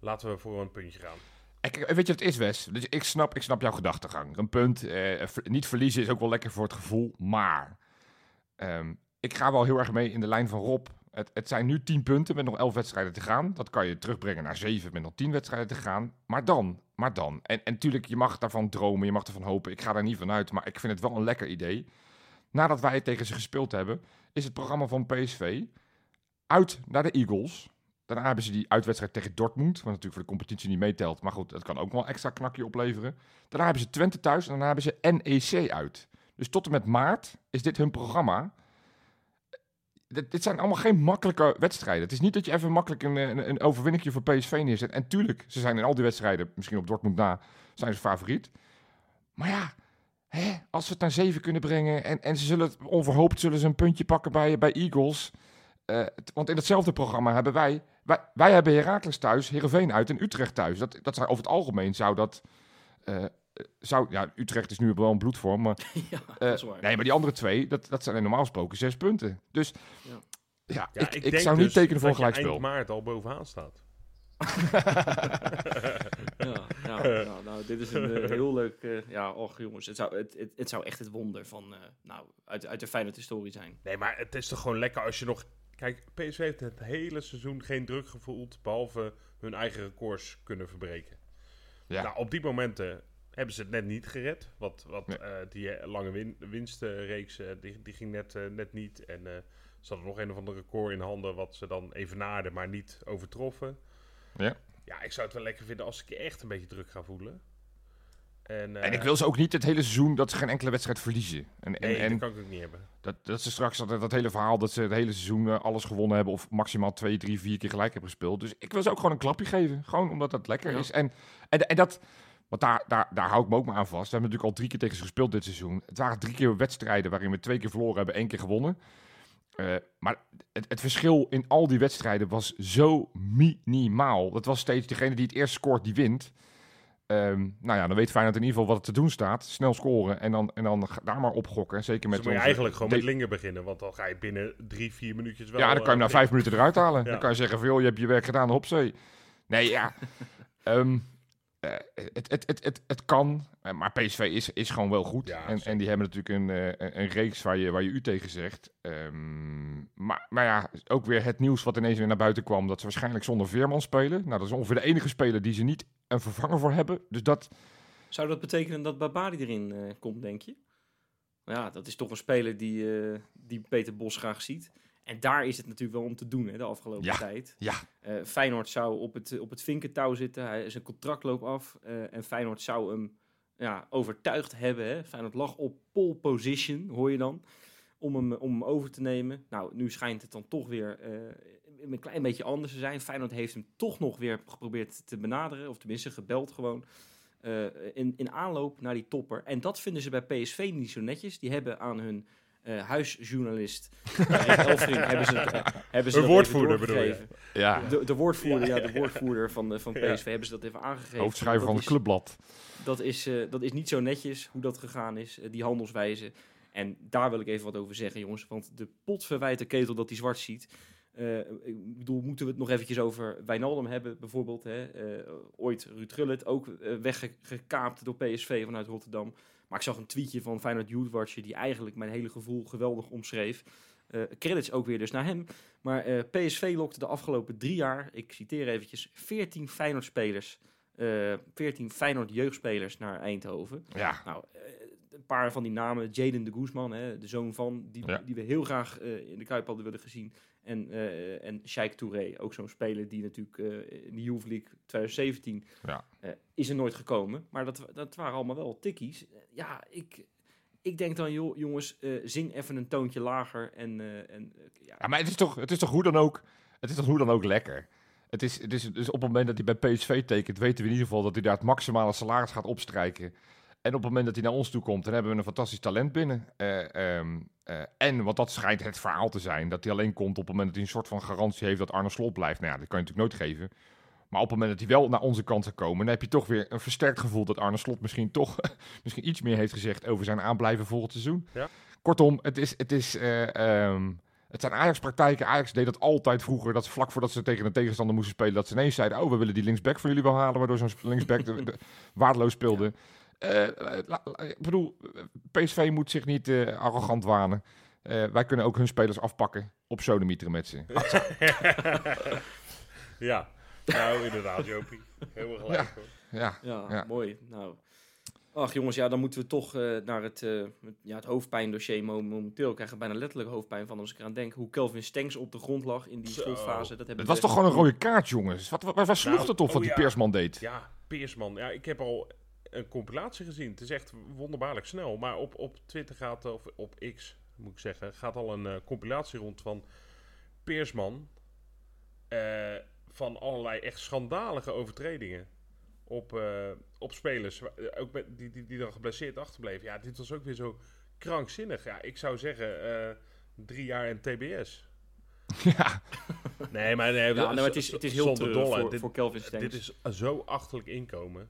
Speaker 3: laten we voor een puntje gaan.
Speaker 1: En kijk, weet je wat het is, Wes? Dus ik snap, ik snap jouw gedachtegang. Een punt, eh, niet verliezen is ook wel lekker voor het gevoel. Maar ehm, ik ga wel heel erg mee in de lijn van Rob. Het, het zijn nu 10 punten met nog 11 wedstrijden te gaan. Dat kan je terugbrengen naar 7 met nog 10 wedstrijden te gaan. Maar dan, maar dan. En, natuurlijk, je mag daarvan dromen, je mag ervan hopen. Ik ga daar niet van uit, maar ik vind het wel een lekker idee. Nadat wij tegen ze gespeeld hebben, is het programma van PSV uit naar de Eagles. Daarna hebben ze die uitwedstrijd tegen Dortmund, wat natuurlijk voor de competitie niet meetelt. Maar goed, dat kan ook wel extra knakje opleveren. Daarna hebben ze Twente thuis en daarna hebben ze NEC uit. Dus tot en met maart is dit hun programma. Dit, dit zijn allemaal geen makkelijke wedstrijden. Het is niet dat je even makkelijk een, een, een overwinningje voor PSV neerzet. En tuurlijk, ze zijn in al die wedstrijden, misschien op Dortmund na, zijn ze favoriet. Maar ja, hè, als ze het naar zeven kunnen brengen en, en ze zullen het onverhoopt zullen ze een puntje pakken bij, bij Eagles. Eh, want in hetzelfde programma hebben wij, wij, hebben Heracles thuis, Heerenveen uit en Utrecht thuis. Dat, dat zou, over het algemeen zou dat, eh, zou, ja, Utrecht is nu wel een bloedvorm, maar
Speaker 2: ja,
Speaker 1: eh,
Speaker 2: dat is waar.
Speaker 1: nee, maar die andere twee, dat, dat zijn normaal gesproken zes punten. Dus
Speaker 2: Ja.
Speaker 1: ja,
Speaker 3: Ja,
Speaker 1: ik, ik,
Speaker 3: denk
Speaker 1: zou niet
Speaker 3: dus
Speaker 1: tekenen voor een
Speaker 3: dat
Speaker 1: gelijkspel.
Speaker 3: eind maart al bovenaan staat.
Speaker 2: Ja, ja, ja, nou, dit is een eh, heel leuk... eh, ja, och jongens, het zou, het, het, het zou echt het wonder van, eh, nou, uit, uit de Feyenoord-historie zijn.
Speaker 3: Nee, maar het is toch gewoon lekker als je nog... Kijk, PSV heeft het hele seizoen geen druk gevoeld... behalve hun eigen records kunnen verbreken.
Speaker 1: Ja.
Speaker 3: Nou, op die momenten hebben ze het net niet gered. Wat, wat
Speaker 1: Nee.
Speaker 3: eh, die eh, lange win winstreeks, eh, die, die ging net, net niet. En ze hadden nog een of ander record in handen wat ze dan evenaarden, maar niet overtroffen.
Speaker 1: Ja.
Speaker 3: Ja, ik zou het wel lekker vinden als ik echt een beetje druk ga voelen. En,
Speaker 1: En ik wil ze ook niet het hele seizoen dat ze geen enkele wedstrijd verliezen. En,
Speaker 3: Nee,
Speaker 1: en
Speaker 3: dat kan ik ook niet hebben.
Speaker 1: dat, dat ze straks dat, dat hele verhaal dat ze het hele seizoen alles gewonnen hebben of maximaal twee, drie, vier keer gelijk hebben gespeeld. Dus ik wil ze ook gewoon een klapje geven. Gewoon omdat dat lekker
Speaker 2: Ja.
Speaker 1: is. En, en, en dat, want daar, daar, daar hou ik me ook maar aan vast. We hebben natuurlijk al drie keer tegen ze gespeeld dit seizoen. Het waren drie keer wedstrijden waarin we twee keer verloren hebben, één keer gewonnen. Eh, maar het, het verschil in al die wedstrijden was zo minimaal. Dat was steeds degene die het eerst scoort, die wint. Ehm, nou ja, dan weet Feyenoord in ieder geval wat er te doen staat. Snel scoren en dan, en dan daar maar op gokken. Zeker met
Speaker 3: Dus moet je eigenlijk gewoon met Linger beginnen, want dan ga je binnen drie, vier minuutjes wel...
Speaker 1: ja, dan kan je hem
Speaker 3: eh,
Speaker 1: na vijf minuten eruit halen.
Speaker 3: Ja.
Speaker 1: Dan kan je zeggen joh, je hebt je werk gedaan, hopzee. Nee, ja. Ehm, eh, het, het, het, het, het kan, eh, maar PSV is, is gewoon wel goed.
Speaker 3: Ja,
Speaker 1: en, en die hebben natuurlijk een, eh, een, een reeks waar je, waar je u tegen zegt. Ehm, maar, maar ja, ook weer het nieuws wat ineens weer naar buiten kwam... dat ze waarschijnlijk zonder Veerman spelen. Nou, dat is ongeveer de enige speler die ze niet een vervanger voor hebben. Dus dat...
Speaker 2: Zou dat betekenen dat Babadi erin eh, komt, denk je? Nou Ja, dat is toch een speler die, eh, die Peter Bos graag ziet. En daar is het natuurlijk wel om te doen hè, de afgelopen
Speaker 1: Ja.
Speaker 2: tijd.
Speaker 1: Ja,
Speaker 2: Eh, Feyenoord zou op het, op het vinkentouw zitten. Hij, zijn contract loopt af. eh, en Feyenoord zou hem ja, overtuigd hebben. Hè. Feyenoord lag op pole position, hoor je dan. Om hem, om hem over te nemen. Nou, nu schijnt het dan toch weer eh, een klein beetje anders te zijn. Feyenoord heeft hem toch nog weer geprobeerd te benaderen. Of tenminste gebeld gewoon. in, in aanloop naar die topper. En dat vinden ze bij PSV niet zo netjes. Die hebben aan hun eh, huisjournalist eh, hebben ze, eh, hebben ze even
Speaker 3: woordvoerder bedoel je?
Speaker 1: ja.
Speaker 2: De, de woordvoerder, ja, de woordvoerder van, de, van
Speaker 3: Ja.
Speaker 2: PSV hebben ze dat even aangegeven.
Speaker 1: hoofdschrijver
Speaker 2: Dat
Speaker 1: van het
Speaker 2: is-
Speaker 1: clubblad.
Speaker 2: Dat is, eh, dat is niet zo netjes hoe dat gegaan is, die handelswijze. En daar wil ik even wat over zeggen, jongens. Want de pot verwijt de ketel dat hij zwart ziet. Eh, ik bedoel, moeten we het nog eventjes over Wijnaldum hebben, bijvoorbeeld. Hè? Eh, ooit Ruud Gullit, ook weggekaapt door PSV vanuit Rotterdam. Maar ik zag een tweetje van Feyenoord Youth Watcher... die eigenlijk mijn hele gevoel geweldig omschreef. Eh, credits ook weer dus naar hem. Maar eh, PSV lokte de afgelopen drie jaar, ik citeer eventjes... 14 Feyenoord-spelers, eh 14 Feyenoord-jeugdspelers naar Eindhoven.
Speaker 1: Ja,
Speaker 2: Nou, een paar van die namen. Jaden de Guzman, hè, de zoon van, die,
Speaker 1: Ja.
Speaker 2: die we heel graag in de Kuip hadden willen gezien. En, eh en Sheikh Touré, ook zo'n speler die natuurlijk eh, in de Youth League 2017
Speaker 1: Ja.
Speaker 2: eh, is er nooit gekomen. Maar dat, dat waren allemaal wel tikkies. Ja, ik, ik denk dan, joh, jongens, zing even een toontje lager. En, en ja,
Speaker 1: Ja, maar het is toch, het is toch hoe dan ook, het is toch hoe dan ook lekker. Het is, het is dus op het moment dat hij bij PSV tekent, weten we in ieder geval dat hij daar het maximale salaris gaat opstrijken. En op het moment dat hij naar ons toe komt, dan hebben we een fantastisch talent binnen. Eh, eh, en, want dat schijnt het verhaal te zijn, dat hij alleen komt op het moment dat hij een soort van garantie heeft dat Arne Slot blijft. Nou ja, dat kan je natuurlijk nooit geven. Maar op het moment dat hij wel naar onze kant zou komen, dan heb je toch weer een versterkt gevoel dat Arne Slot misschien toch misschien iets meer heeft gezegd over zijn aanblijven volgend seizoen.
Speaker 3: Ja.
Speaker 1: Kortom, het is, het is eh, ehm, het zijn Ajax-praktijken. Ajax deed dat altijd vroeger. Dat ze vlak voordat ze tegen een tegenstander moesten spelen, dat ze ineens zeiden: Oh, we willen die linksback voor jullie wel halen. Waardoor zo'n linksback de, de- waardeloos speelde. Ik bedoel, PSV moet zich niet eh, arrogant wanen. Eh, wij kunnen ook hun spelers afpakken op sodemieter met ze.
Speaker 3: ja, nou inderdaad, Jopie. Helemaal gelijk hoor.
Speaker 1: Ja,
Speaker 2: Ja,
Speaker 1: Ja.
Speaker 2: mooi. Nou, ach jongens, ja, dan moeten we toch eh, naar het, eh, ja, het hoofdpijndossier mo- momenteel. Ik krijg er bijna letterlijk hoofdpijn van als ik eraan denk. Hoe Kelvin Stenks op de grond lag in die slotfase. Dat, hebben
Speaker 1: het was toch gewoon een rode kaart, jongens? Wat, wat, waar sloeg
Speaker 3: Nou,
Speaker 1: het op wat
Speaker 3: oh
Speaker 1: die
Speaker 3: ja.
Speaker 1: Peersman deed?
Speaker 3: Ja, Peersman. Ja, ik heb al een compilatie gezien. Het is echt wonderbaarlijk snel. Maar op, op Twitter gaat, of op X moet ik zeggen, gaat al een eh, compilatie rond van Peersman. eh, van allerlei echt schandalige overtredingen. Op, eh, op spelers. Ook met, die, die, die dan geblesseerd achterbleven. Ja, dit was ook weer zo krankzinnig. Ja, ik zou zeggen eh, drie jaar en TBS.
Speaker 1: Ja,
Speaker 3: Nee, maar, nee,
Speaker 2: Ja, nou, maar het is, het is heel
Speaker 3: zonder
Speaker 2: treurig
Speaker 3: dolle.
Speaker 2: voor,
Speaker 3: Dit-
Speaker 2: voor Kelvin Stenks.
Speaker 3: dit is zo achterlijk inkomen.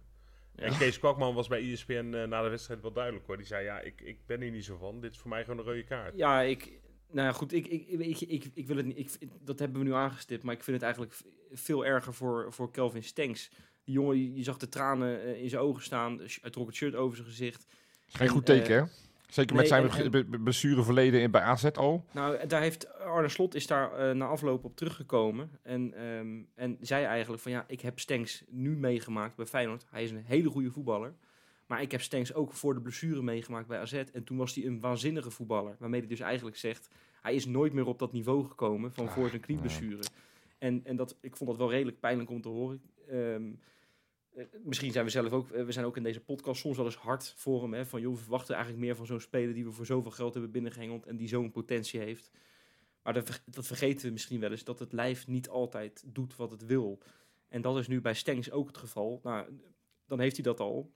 Speaker 2: Ja.
Speaker 3: En Kees Kwakman was bij ESPN eh, na de wedstrijd wel duidelijk hoor. Die zei, ja, ik, ik ben hier niet zo van. Dit is voor mij gewoon een rode kaart.
Speaker 2: Ja, ik. Nou ja, goed, ik, ik, ik, ik, ik wil het niet. Ik, dat hebben we nu aangestipt, maar ik vind het eigenlijk veel erger voor, voor Kelvin Stenks. Die jongen, je, zag de tranen eh, in zijn ogen staan. Hij trok het shirt over zijn gezicht.
Speaker 1: geen
Speaker 2: En,
Speaker 1: goed
Speaker 2: eh,
Speaker 1: teken, hè? Zeker met
Speaker 2: nee,
Speaker 1: zijn
Speaker 2: en-
Speaker 1: be- be- blessureverleden in- bij AZ al.
Speaker 2: Nou, daar heeft Arne Slot is daar eh, na afloop op teruggekomen. En, ehm, en zei eigenlijk van ja, ik heb Stenks nu meegemaakt bij Feyenoord. Hij is een hele goede voetballer. Maar ik heb Stenks ook voor de blessure meegemaakt bij AZ. En toen was hij een waanzinnige voetballer. Waarmee hij dus eigenlijk zegt, hij is nooit meer op dat niveau gekomen van voor
Speaker 1: Ah,
Speaker 2: zijn knieblessure. En, en dat, ik vond dat wel redelijk pijnlijk om te horen. Ehm, eh, misschien zijn we zelf ook, eh, we zijn ook in deze podcast soms wel eens hard voor hem. Hè, van joh, we verwachten eigenlijk meer van zo'n speler die we voor zoveel geld hebben binnengehengeld en die zo'n potentie heeft. Maar dat, ver- dat vergeten we misschien wel eens, dat het lijf niet altijd doet wat het wil. En dat is nu bij Stengs ook het geval. Nou, dan heeft hij dat al.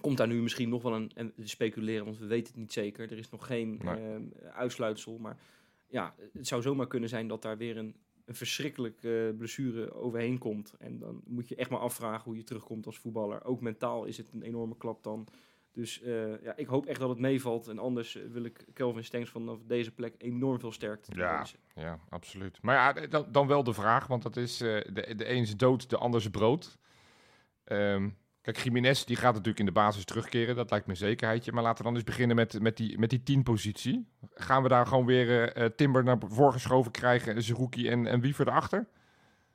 Speaker 2: Komt daar nu misschien nog wel een, en we speculeren, want we weten het niet zeker. Er is nog geen
Speaker 1: Nee.
Speaker 2: ehm, uitsluitsel. Maar ja, het zou zomaar kunnen zijn dat daar weer een, een verschrikkelijke blessure overheen komt. En dan moet je echt maar afvragen hoe je terugkomt als voetballer. Ook mentaal is het een enorme klap dan. Dus eh, ja, ik hoop echt dat het meevalt. En anders eh, wil ik Kelvin Stengs vanaf deze plek enorm veel sterkte
Speaker 1: Ja.
Speaker 2: wensen.
Speaker 1: Ja, absoluut. Maar ja, dan, dan wel de vraag, want dat is eh, de, de een is dood, de ander is brood. Ehm, kijk, Jiménez die gaat natuurlijk in de basis terugkeren, dat lijkt me een zekerheidje. Maar laten we dan eens beginnen met, met die, met die tien-positie. Gaan we daar gewoon weer eh, eh, Timber naar voren geschoven krijgen, Zerouki en, en Wiever erachter?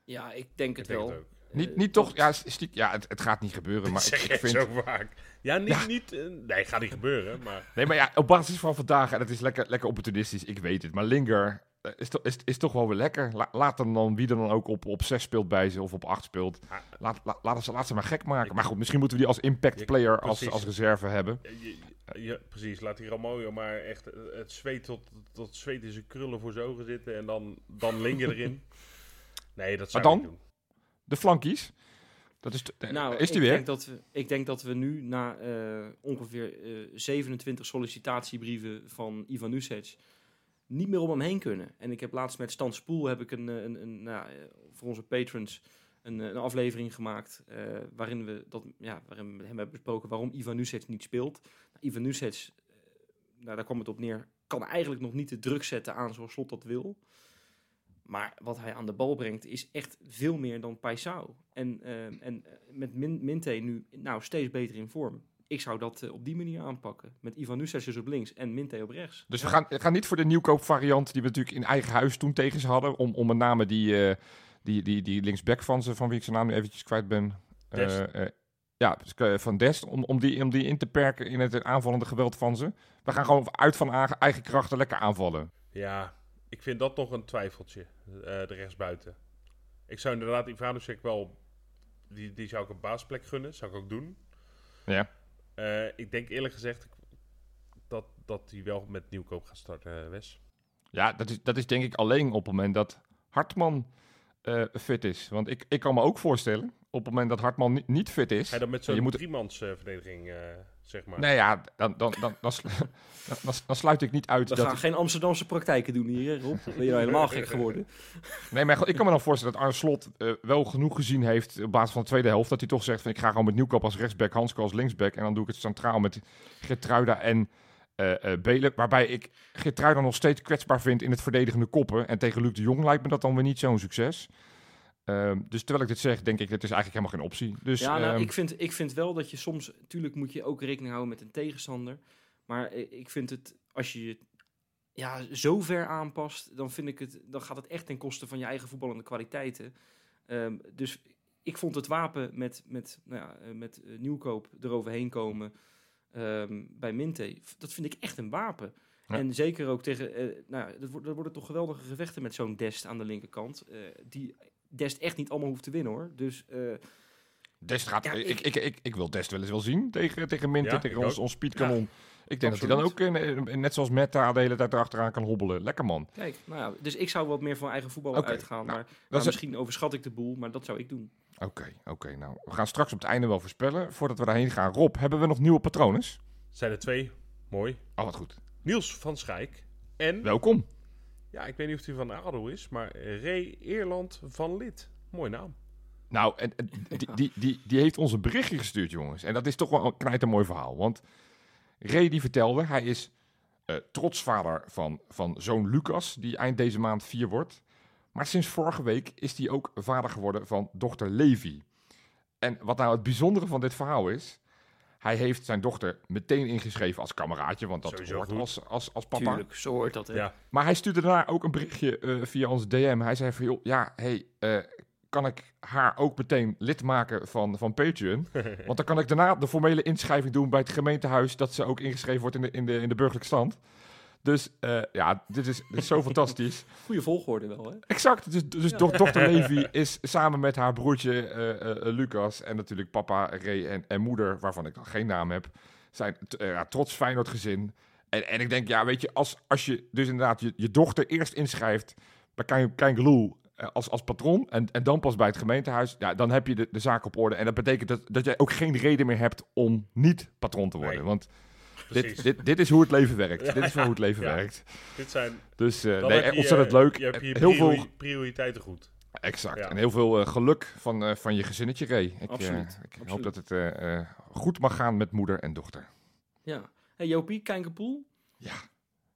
Speaker 2: Ja, ik denk het
Speaker 3: Ik denk
Speaker 2: wel.
Speaker 3: het.
Speaker 1: Niet, niet toch? Ja, stiek, ja het, het gaat niet gebeuren, maar ik,
Speaker 3: zeg
Speaker 1: ik
Speaker 3: je
Speaker 1: vind...
Speaker 3: zo vaak. Ja, niet...
Speaker 1: Ja.
Speaker 3: niet eh, nee, gaat niet gebeuren, maar...
Speaker 1: Nee, maar ja, op basis van vandaag, en het is lekker, lekker opportunistisch, ik weet het. Maar Linger is, to- is, is toch wel weer lekker. La- laat hem dan, wie er dan ook op, op 6 speelt bij ze of op 8 speelt. Laat, la- laten ze, laat ze maar gek maken. Maar goed, misschien moeten we die als impact
Speaker 3: Ja,
Speaker 1: player, als, als reserve hebben.
Speaker 3: Je- je- je- precies, laat die Ramoyo maar echt eh, het zweet tot, tot zweet in zijn krullen voor zijn ogen zitten en dan, dan Linger erin. Nee, dat zou
Speaker 1: Maar
Speaker 3: ik
Speaker 1: dan?
Speaker 3: niet doen.
Speaker 1: De flankies. Dat is, eh,
Speaker 2: Nou,
Speaker 1: is die
Speaker 2: ik
Speaker 1: weer?
Speaker 2: Denk dat we, ik denk dat we nu na eh, ongeveer eh 27 sollicitatiebrieven van Ivan Nusic niet meer om hem heen kunnen. En ik heb laatst met Stan Spoel heb ik een, eh, een, een nou, eh, voor onze patrons een, eh, een aflevering gemaakt waarin we dat ja, waarin we hem hebben besproken waarom Ivan Nusic niet speelt. Nou, Ivan eh, nou, daar kwam het op neer, kan eigenlijk nog niet de druk zetten aan zoals Slot dat wil. Maar wat hij aan de bal brengt is echt veel meer dan Paisao. En, en met Min Minte nu nou, steeds beter in vorm. Ik zou dat eh, op die manier aanpakken. Met Ivan Nusic dus op links en Minte op rechts.
Speaker 1: Dus we gaan, we gaan niet voor de nieuwkoop variant die we natuurlijk in eigen huis toen tegen ze hadden. Om, om met name die, eh, die, die, die linksback van ze, van wie ik zijn naam nu eventjes kwijt ben. Eh, eh, ja, dus, van Dest. Om, om, die, om die in te perken in het aanvallende geweld van ze. We gaan gewoon uit van eigen, eigen krachten lekker aanvallen.
Speaker 3: Ja, ik vind dat nog een twijfeltje, eh, de rechtsbuiten. Ik zou inderdaad Ivanovic wel, die, die zou ik een baasplek gunnen, zou ik ook doen.
Speaker 1: Ja.
Speaker 3: Eh, ik denk eerlijk gezegd dat, dat hij wel met nieuwkoop gaat starten, eh, Wes.
Speaker 1: Ja, dat is, dat is denk ik alleen op het moment dat Hartman eh, fit is. Want ik, ik kan me ook voorstellen, op het moment dat Hartman ni- niet fit is...
Speaker 3: Ga je dan met zo'n
Speaker 1: moet-
Speaker 3: driemans verdediging, zeg maar.
Speaker 1: Nee, ja, dan, dan, dan, dan, slu- dan, dan, dan sluit ik niet uit
Speaker 2: We
Speaker 1: dat...
Speaker 2: gaan geen Amsterdamse praktijken doen hier, Rob. Ben je nou helemaal gek geworden?
Speaker 1: Nee, maar ik kan me dan voorstellen dat Arne Slot eh, wel genoeg gezien heeft op basis van de tweede helft. Dat hij toch zegt van ik ga gewoon met Nieuwkoop als rechtsback, Hansko als linksback. En dan doe ik het centraal met Gertruida en eh eh Belen. Waarbij ik Gertruida nog steeds kwetsbaar vind in het verdedigende koppen. En tegen Luc de Jong lijkt me dat dan weer niet zo'n succes. Ehm, dus terwijl ik dit zeg, denk ik, dit is eigenlijk helemaal geen optie. Dus
Speaker 2: ja, nou,
Speaker 1: ehm,
Speaker 2: ik, vind, ik vind wel dat je soms... Tuurlijk moet je ook rekening houden met een tegenstander. Maar ik vind het... Als je je ja, zo ver aanpast... Dan, vind ik het, dan gaat het echt ten koste van je eigen voetballende kwaliteiten. Ehm, dus ik vond het wapen met, met, nou ja, eh, met eh, nieuwkoop eroverheen komen... bij Minte, dat vind ik echt een wapen.
Speaker 1: Ja.
Speaker 2: En zeker ook tegen... eh nou, dat, wordt- dat worden toch geweldige gevechten met zo'n Dest aan de linkerkant. die Dest echt niet allemaal hoeft te winnen, hoor. Dus... eh,
Speaker 1: Dest gaat,
Speaker 2: Ja,
Speaker 1: ik,
Speaker 2: ik-
Speaker 1: ik, ik, ik wil Dest wel eens wel zien tegen, tegen Minte,
Speaker 3: Ja,
Speaker 1: tegen ons,
Speaker 3: ook.
Speaker 1: ons speedkanon. ik denk dat hij dan ook, net zoals Meta, de hele tijd erachteraan kan hobbelen. Lekker man.
Speaker 2: Kijk, nou ja, dus ik zou wat meer van eigen voetbal uitgaan.
Speaker 1: nou,
Speaker 2: maar misschien overschat ik de boel, maar dat zou ik doen.
Speaker 1: Oké, oké. nou, we gaan straks op het einde wel voorspellen. Voordat we daarheen gaan. Rob, hebben we nog nieuwe patronen?
Speaker 3: Zijn er twee, mooi.
Speaker 1: Oh, wat goed.
Speaker 3: Niels van Schijk en,
Speaker 1: Welkom.
Speaker 3: Ja, ik weet niet of hij van ADO is, maar Ray Eerland van Lid. Mooi naam.
Speaker 1: Nou, en, die, die, die, heeft ons een berichtje gestuurd, jongens. En dat is toch wel een mooi verhaal. Want Ray die vertelde, hij is eh, trotsvader van, van zoon Lucas, die eind deze maand vier wordt. Maar sinds vorige week is hij ook vader geworden van dochter Levi. En wat nou het bijzondere van dit verhaal is... Hij heeft zijn dochter meteen ingeschreven als kameraadje, want dat
Speaker 3: Sowieso
Speaker 1: hoort
Speaker 3: goed.
Speaker 1: als, als, als papa.
Speaker 2: Tuurlijk, zo hoort dat. Hè?
Speaker 3: Ja,
Speaker 1: Maar hij stuurde daarna ook een berichtje eh, via ons DM. Hij zei van, joh, ja, hey, eh, kan ik haar ook meteen lid maken van, van Patreon. Want dan kan ik daarna de formele inschrijving doen bij het gemeentehuis... dat ze ook ingeschreven wordt in de, in de, in de burgerlijke stand. Dus eh, ja, dit is, dit is zo fantastisch.
Speaker 2: Goede volgorde wel, hè?
Speaker 1: Exact. Dus, dus do- dochter Levi is samen met haar broertje eh, eh, Lucas en natuurlijk papa Ray en, en moeder, waarvan ik dan geen naam heb, zijn ja, trots Feyenoord gezin. En, en ik denk, ja, weet je, als, als je dus inderdaad je, je dochter eerst inschrijft bij Kein- Keingeloel eh, als, als patron en, en dan pas bij het gemeentehuis, ja, dan heb je de, de zaak op orde. En dat betekent dat, dat jij ook geen reden meer hebt om niet patron te worden.
Speaker 3: Nee,
Speaker 1: Want. Dit, dit, dit is hoe het leven werkt.
Speaker 3: Ja,
Speaker 1: dit is wel hoe het leven
Speaker 3: ja.
Speaker 1: werkt.
Speaker 3: Dit zijn...
Speaker 1: Dus eh,
Speaker 3: dan
Speaker 1: nee,
Speaker 3: heb je,
Speaker 1: ontzettend
Speaker 3: eh,
Speaker 1: leuk.
Speaker 3: Je hebt je
Speaker 1: Heel veel
Speaker 3: priori- prioriteiten goed.
Speaker 1: Exact.
Speaker 3: Ja.
Speaker 1: En heel veel eh, geluk van, eh, van je gezinnetje, Ray. Ik, eh,
Speaker 2: Absoluut,
Speaker 1: ik hoop dat het eh, eh, goed mag gaan met moeder en dochter.
Speaker 2: Ja. Hey Jopie, Kijkenpoel.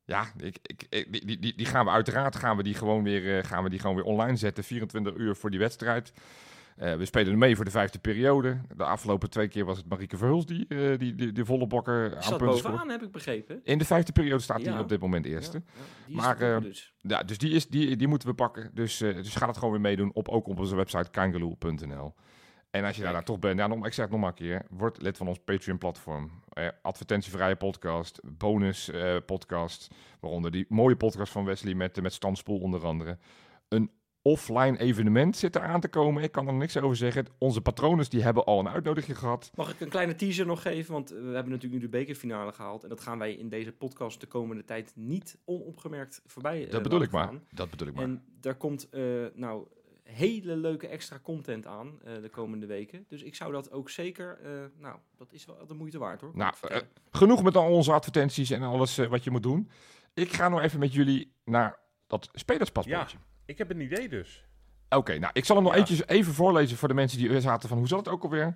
Speaker 1: Ja, ik, ik, ik- die, die- die, die gaan we uiteraard gaan we die gewoon weer, eh, gaan we die gewoon weer online zetten. 24 uur voor die wedstrijd. Eh, we spelen mee voor de vijfde periode. De afgelopen twee keer was het Marieke Verhulst die, eh, die, die, die volle bokken aan punten
Speaker 2: bovenaan, heb ik begrepen.
Speaker 1: In de vijfde periode staat hij
Speaker 2: Ja.
Speaker 1: op dit moment eerste.
Speaker 2: Ja, ja, die is
Speaker 1: Maar,
Speaker 2: te boeken
Speaker 1: eh,
Speaker 2: dus.
Speaker 1: Ja, dus die, is, die, die moeten we pakken. Dus, eh, dus ga dat gewoon weer meedoen. Op, ook op onze website kangaloo.nl. En als je daar, toch bent, ja, nog, ik zeg het nog maar een keer. Word lid van ons Patreon-platform. Eh, advertentievrije podcast, bonus eh, podcast. Waaronder die mooie podcast van Wesley met, met Stan Spoel onder andere. Een offline evenement zit er aan te komen. Ik kan er niks over zeggen. Onze patronen die hebben al een uitnodiging gehad.
Speaker 2: Mag ik een kleine teaser nog geven? Want eh, we hebben natuurlijk nu de bekerfinale gehaald. En dat gaan wij in deze podcast de komende tijd niet onopgemerkt voorbij eh,
Speaker 1: Dat bedoel ik maar. Dat bedoel ik maar.
Speaker 2: En daar komt eh, nou hele leuke extra content aan de komende weken. Dus ik zou dat ook zeker... nou, dat is wel de moeite waard hoor.
Speaker 1: Nou. Genoeg met al onze advertenties en alles wat je moet doen. Ik ga nog even met jullie naar dat spelerspaspoortje.
Speaker 3: Ik heb een idee dus.
Speaker 1: Oké, nou, ik zal hem nog
Speaker 3: Ja.
Speaker 1: eventjes even voorlezen voor de mensen die er zaten van hoe zat het ook alweer.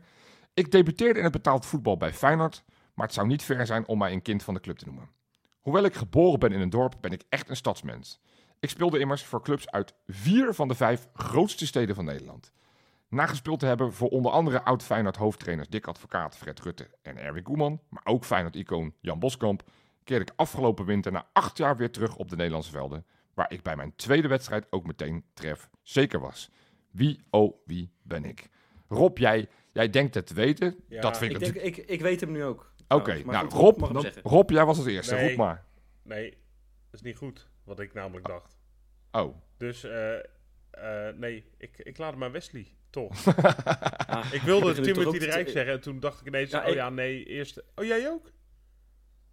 Speaker 1: Ik debuteerde in het betaald voetbal bij Feyenoord, maar het zou niet ver zijn om mij een kind van de club te noemen. Hoewel ik geboren ben in een dorp, ben ik echt een stadsmens. Ik speelde immers voor clubs uit vier van de vijf grootste steden van Nederland. Na gespeeld te hebben voor onder andere oud-Feyenoord hoofdtrainers Dick Advocaat, Fred Rutte en Erwin Koeman, maar ook Feyenoord-icoon Jan Boskamp, keerde ik afgelopen winter na acht jaar weer terug op de Nederlandse velden, waar ik bij mijn tweede wedstrijd ook meteen tref zeker was. Wie, oh, wie ben ik? Rob, jij, jij denkt het te weten.
Speaker 3: Ja,
Speaker 1: dat vind ik,
Speaker 2: ik, denk,
Speaker 1: natuurlijk...
Speaker 2: ik, ik weet hem nu ook.
Speaker 1: Oké, nou
Speaker 2: goed,
Speaker 1: Rob,
Speaker 2: mag
Speaker 1: dan-. Rob, jij was als eerste.
Speaker 3: Nee.
Speaker 1: Roep maar.
Speaker 3: Nee, dat is niet goed. Wat ik namelijk dacht.
Speaker 1: Oh,
Speaker 3: Dus, eh, eh, nee, ik, ik laat het maar Wesley, toch.
Speaker 2: Ah,
Speaker 3: Ik wilde Timothy de
Speaker 2: te-
Speaker 3: Rijk zeggen en toen dacht ik ineens,
Speaker 2: Ja,
Speaker 3: oh
Speaker 2: ik-
Speaker 3: ja, nee, eerst... Oh, jij ook?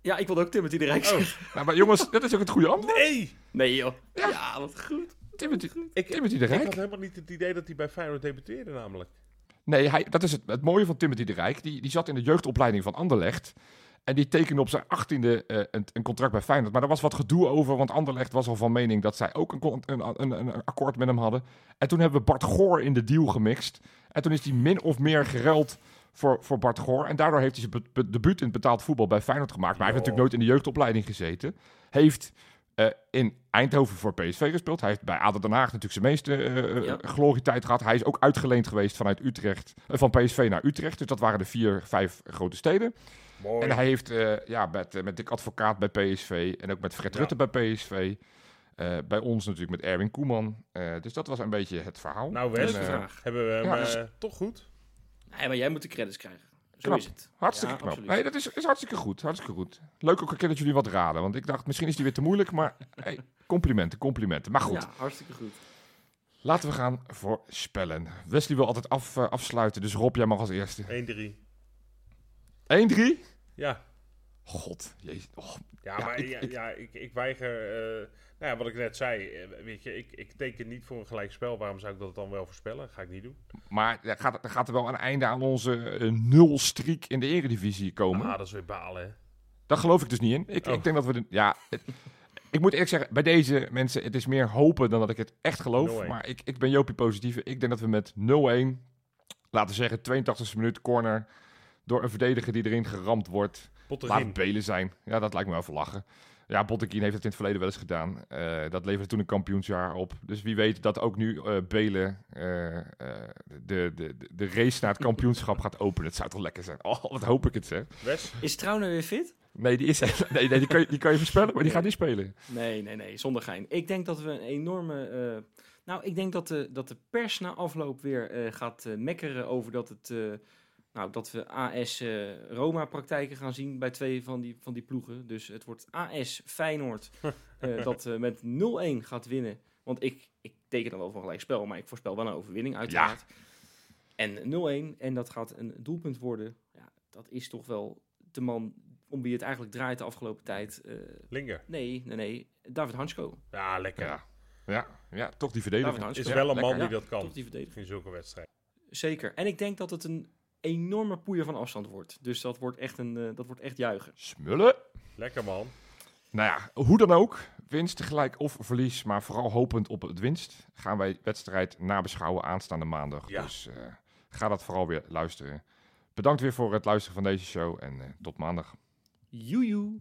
Speaker 2: Ja, ik wilde ook Timothy de Rijk
Speaker 3: Oh,
Speaker 1: nou, maar jongens, dat is ook het goede antwoord.
Speaker 3: nee!
Speaker 2: Nee joh.
Speaker 1: Ja.
Speaker 2: Ja, wat goed.
Speaker 1: Timothy,
Speaker 3: Ik,
Speaker 1: Timothy de
Speaker 3: ik
Speaker 1: Rijk.
Speaker 3: had helemaal niet het idee dat hij bij Feyenoord debuteerde namelijk.
Speaker 1: Nee, hij, dat is het, het mooie van Timothy de Rijk. Die, die zat in de jeugdopleiding van Anderlecht. En die tekende op zijn achttiende eh een, een contract bij Feyenoord. Maar daar was wat gedoe over, want Anderlecht was al van mening dat zij ook een, een, een akkoord met hem hadden. En toen hebben we Bart Goor in de deal gemixt. En toen is hij min of meer geruild voor, voor Bart Goor. En daardoor heeft hij zijn be- debuut in het betaald voetbal bij Feyenoord gemaakt. Maar hij heeft natuurlijk nooit in de jeugdopleiding gezeten. Heeft eh, in Eindhoven voor PSV gespeeld. Hij heeft bij ADO Den Haag natuurlijk zijn meeste
Speaker 2: Ja.
Speaker 1: glorietijd gehad. Hij is ook uitgeleend geweest vanuit Utrecht, van PSV naar Utrecht. Dus dat waren de vier, vijf grote steden.
Speaker 3: Mooi.
Speaker 1: En hij heeft ja, met, met Dick Advocaat bij PSV en ook met Fred
Speaker 3: Ja.
Speaker 1: Rutte bij PSV. Bij ons natuurlijk met Erwin Koeman. Dus dat was een beetje het verhaal.
Speaker 3: Nou,
Speaker 2: vraag.
Speaker 3: hebben we hem
Speaker 1: ja, dus-
Speaker 3: toch goed?
Speaker 2: Nee, maar jij moet de credits krijgen. Zo
Speaker 1: Knap.
Speaker 2: is het.
Speaker 1: Hartstikke
Speaker 2: Ja,
Speaker 1: knap.
Speaker 2: absoluut.
Speaker 1: Nee, dat is, is hartstikke goed. Hartstikke goed. Leuk ook een keer dat jullie wat raden. Want ik dacht, misschien is die weer te moeilijk. Maar hey, complimenten, complimenten. Maar goed,
Speaker 2: Ja, hartstikke goed.
Speaker 1: laten we gaan voor spellen. Wesley wil altijd af, eh, afsluiten. Dus Rob, jij mag als eerste.
Speaker 3: 1-3.
Speaker 1: 1-3?
Speaker 3: Ja,
Speaker 1: God, jezus. Oh,
Speaker 3: ja,
Speaker 1: Ja,
Speaker 3: maar
Speaker 1: ik-
Speaker 3: ja,
Speaker 1: ik-
Speaker 3: ja, ik, ik weiger... eh, ja, wat ik net zei, eh, weet je, ik, ik teken niet voor een gelijk spel. Waarom zou ik dat dan wel voorspellen? Ga ik niet doen.
Speaker 1: maar er gaat, er gaat er wel een einde aan onze eh, nul-streak in de eredivisie komen.
Speaker 3: Ah, dat is weer balen, hè.
Speaker 1: Daar geloof ik dus niet in. Ik,
Speaker 3: Oh.
Speaker 1: ik denk dat we... De, ja, het- ik moet eerlijk zeggen, bij deze mensen, het is meer hopen dan dat ik het echt geloof.
Speaker 3: 0-1.
Speaker 1: Maar ik, ik ben Jopie positief. Ik denk dat we met 0-1, laten we zeggen 82e minuut corner, door een verdediger die erin geramd wordt. Laat het Belen zijn. Ja, dat lijkt me wel verlachen. Ja, Botteguin heeft het in het verleden wel eens gedaan. Eh, dat leverde toen een kampioensjaar op. Dus wie weet dat ook nu eh Belen eh, eh, de, de, de- de race naar het kampioenschap gaat openen. Het zou toch lekker zijn. Oh, wat hoop ik het zeg.
Speaker 3: Wes?
Speaker 2: Is Trouwner weer fit?
Speaker 1: Nee, die, is, nee, nee, die, kan, je, die kan je voorspellen, maar die gaat niet spelen.
Speaker 2: Nee, nee, nee, zonder gein. Ik denk dat we een enorme, eh, Nou, ik denk dat de, dat de pers na afloop weer eh, gaat mekkeren over dat, het, eh, nou, dat we AS eh, Roma praktijken gaan zien bij twee van die, van die ploegen. Dus het wordt AS Feyenoord eh, dat eh, met 0-1 gaat winnen. Want ik, ik teken dan wel voor gelijk spel, maar ik voorspel wel een overwinning uiteraard. En 0-1 en dat gaat een doelpunt worden. Ja, dat is toch wel de man om wie het eigenlijk draait de afgelopen tijd. eh,
Speaker 3: Linger.
Speaker 2: nee, nee, nee. David Hansko.
Speaker 3: Ja, lekker.
Speaker 1: Ja. Ja, ja, toch die.
Speaker 2: Hansko.
Speaker 3: Is
Speaker 1: Ja,
Speaker 3: wel een man die dat kan
Speaker 2: Toch die verdediging.
Speaker 3: in zulke wedstrijden.
Speaker 2: Zeker. En ik denk dat het een enorme poeier van afstand wordt. Dus dat wordt echt, een, eh, dat wordt echt juichen.
Speaker 1: Smullen.
Speaker 3: Lekker man.
Speaker 1: Nou ja, hoe dan ook. Winst gelijk of verlies, maar vooral hopend op het winst. Gaan wij wedstrijd nabeschouwen aanstaande maandag.
Speaker 3: Ja.
Speaker 1: Dus eh, ga dat vooral weer luisteren. Bedankt weer voor het luisteren van deze show en eh, tot maandag.
Speaker 2: Joejoe.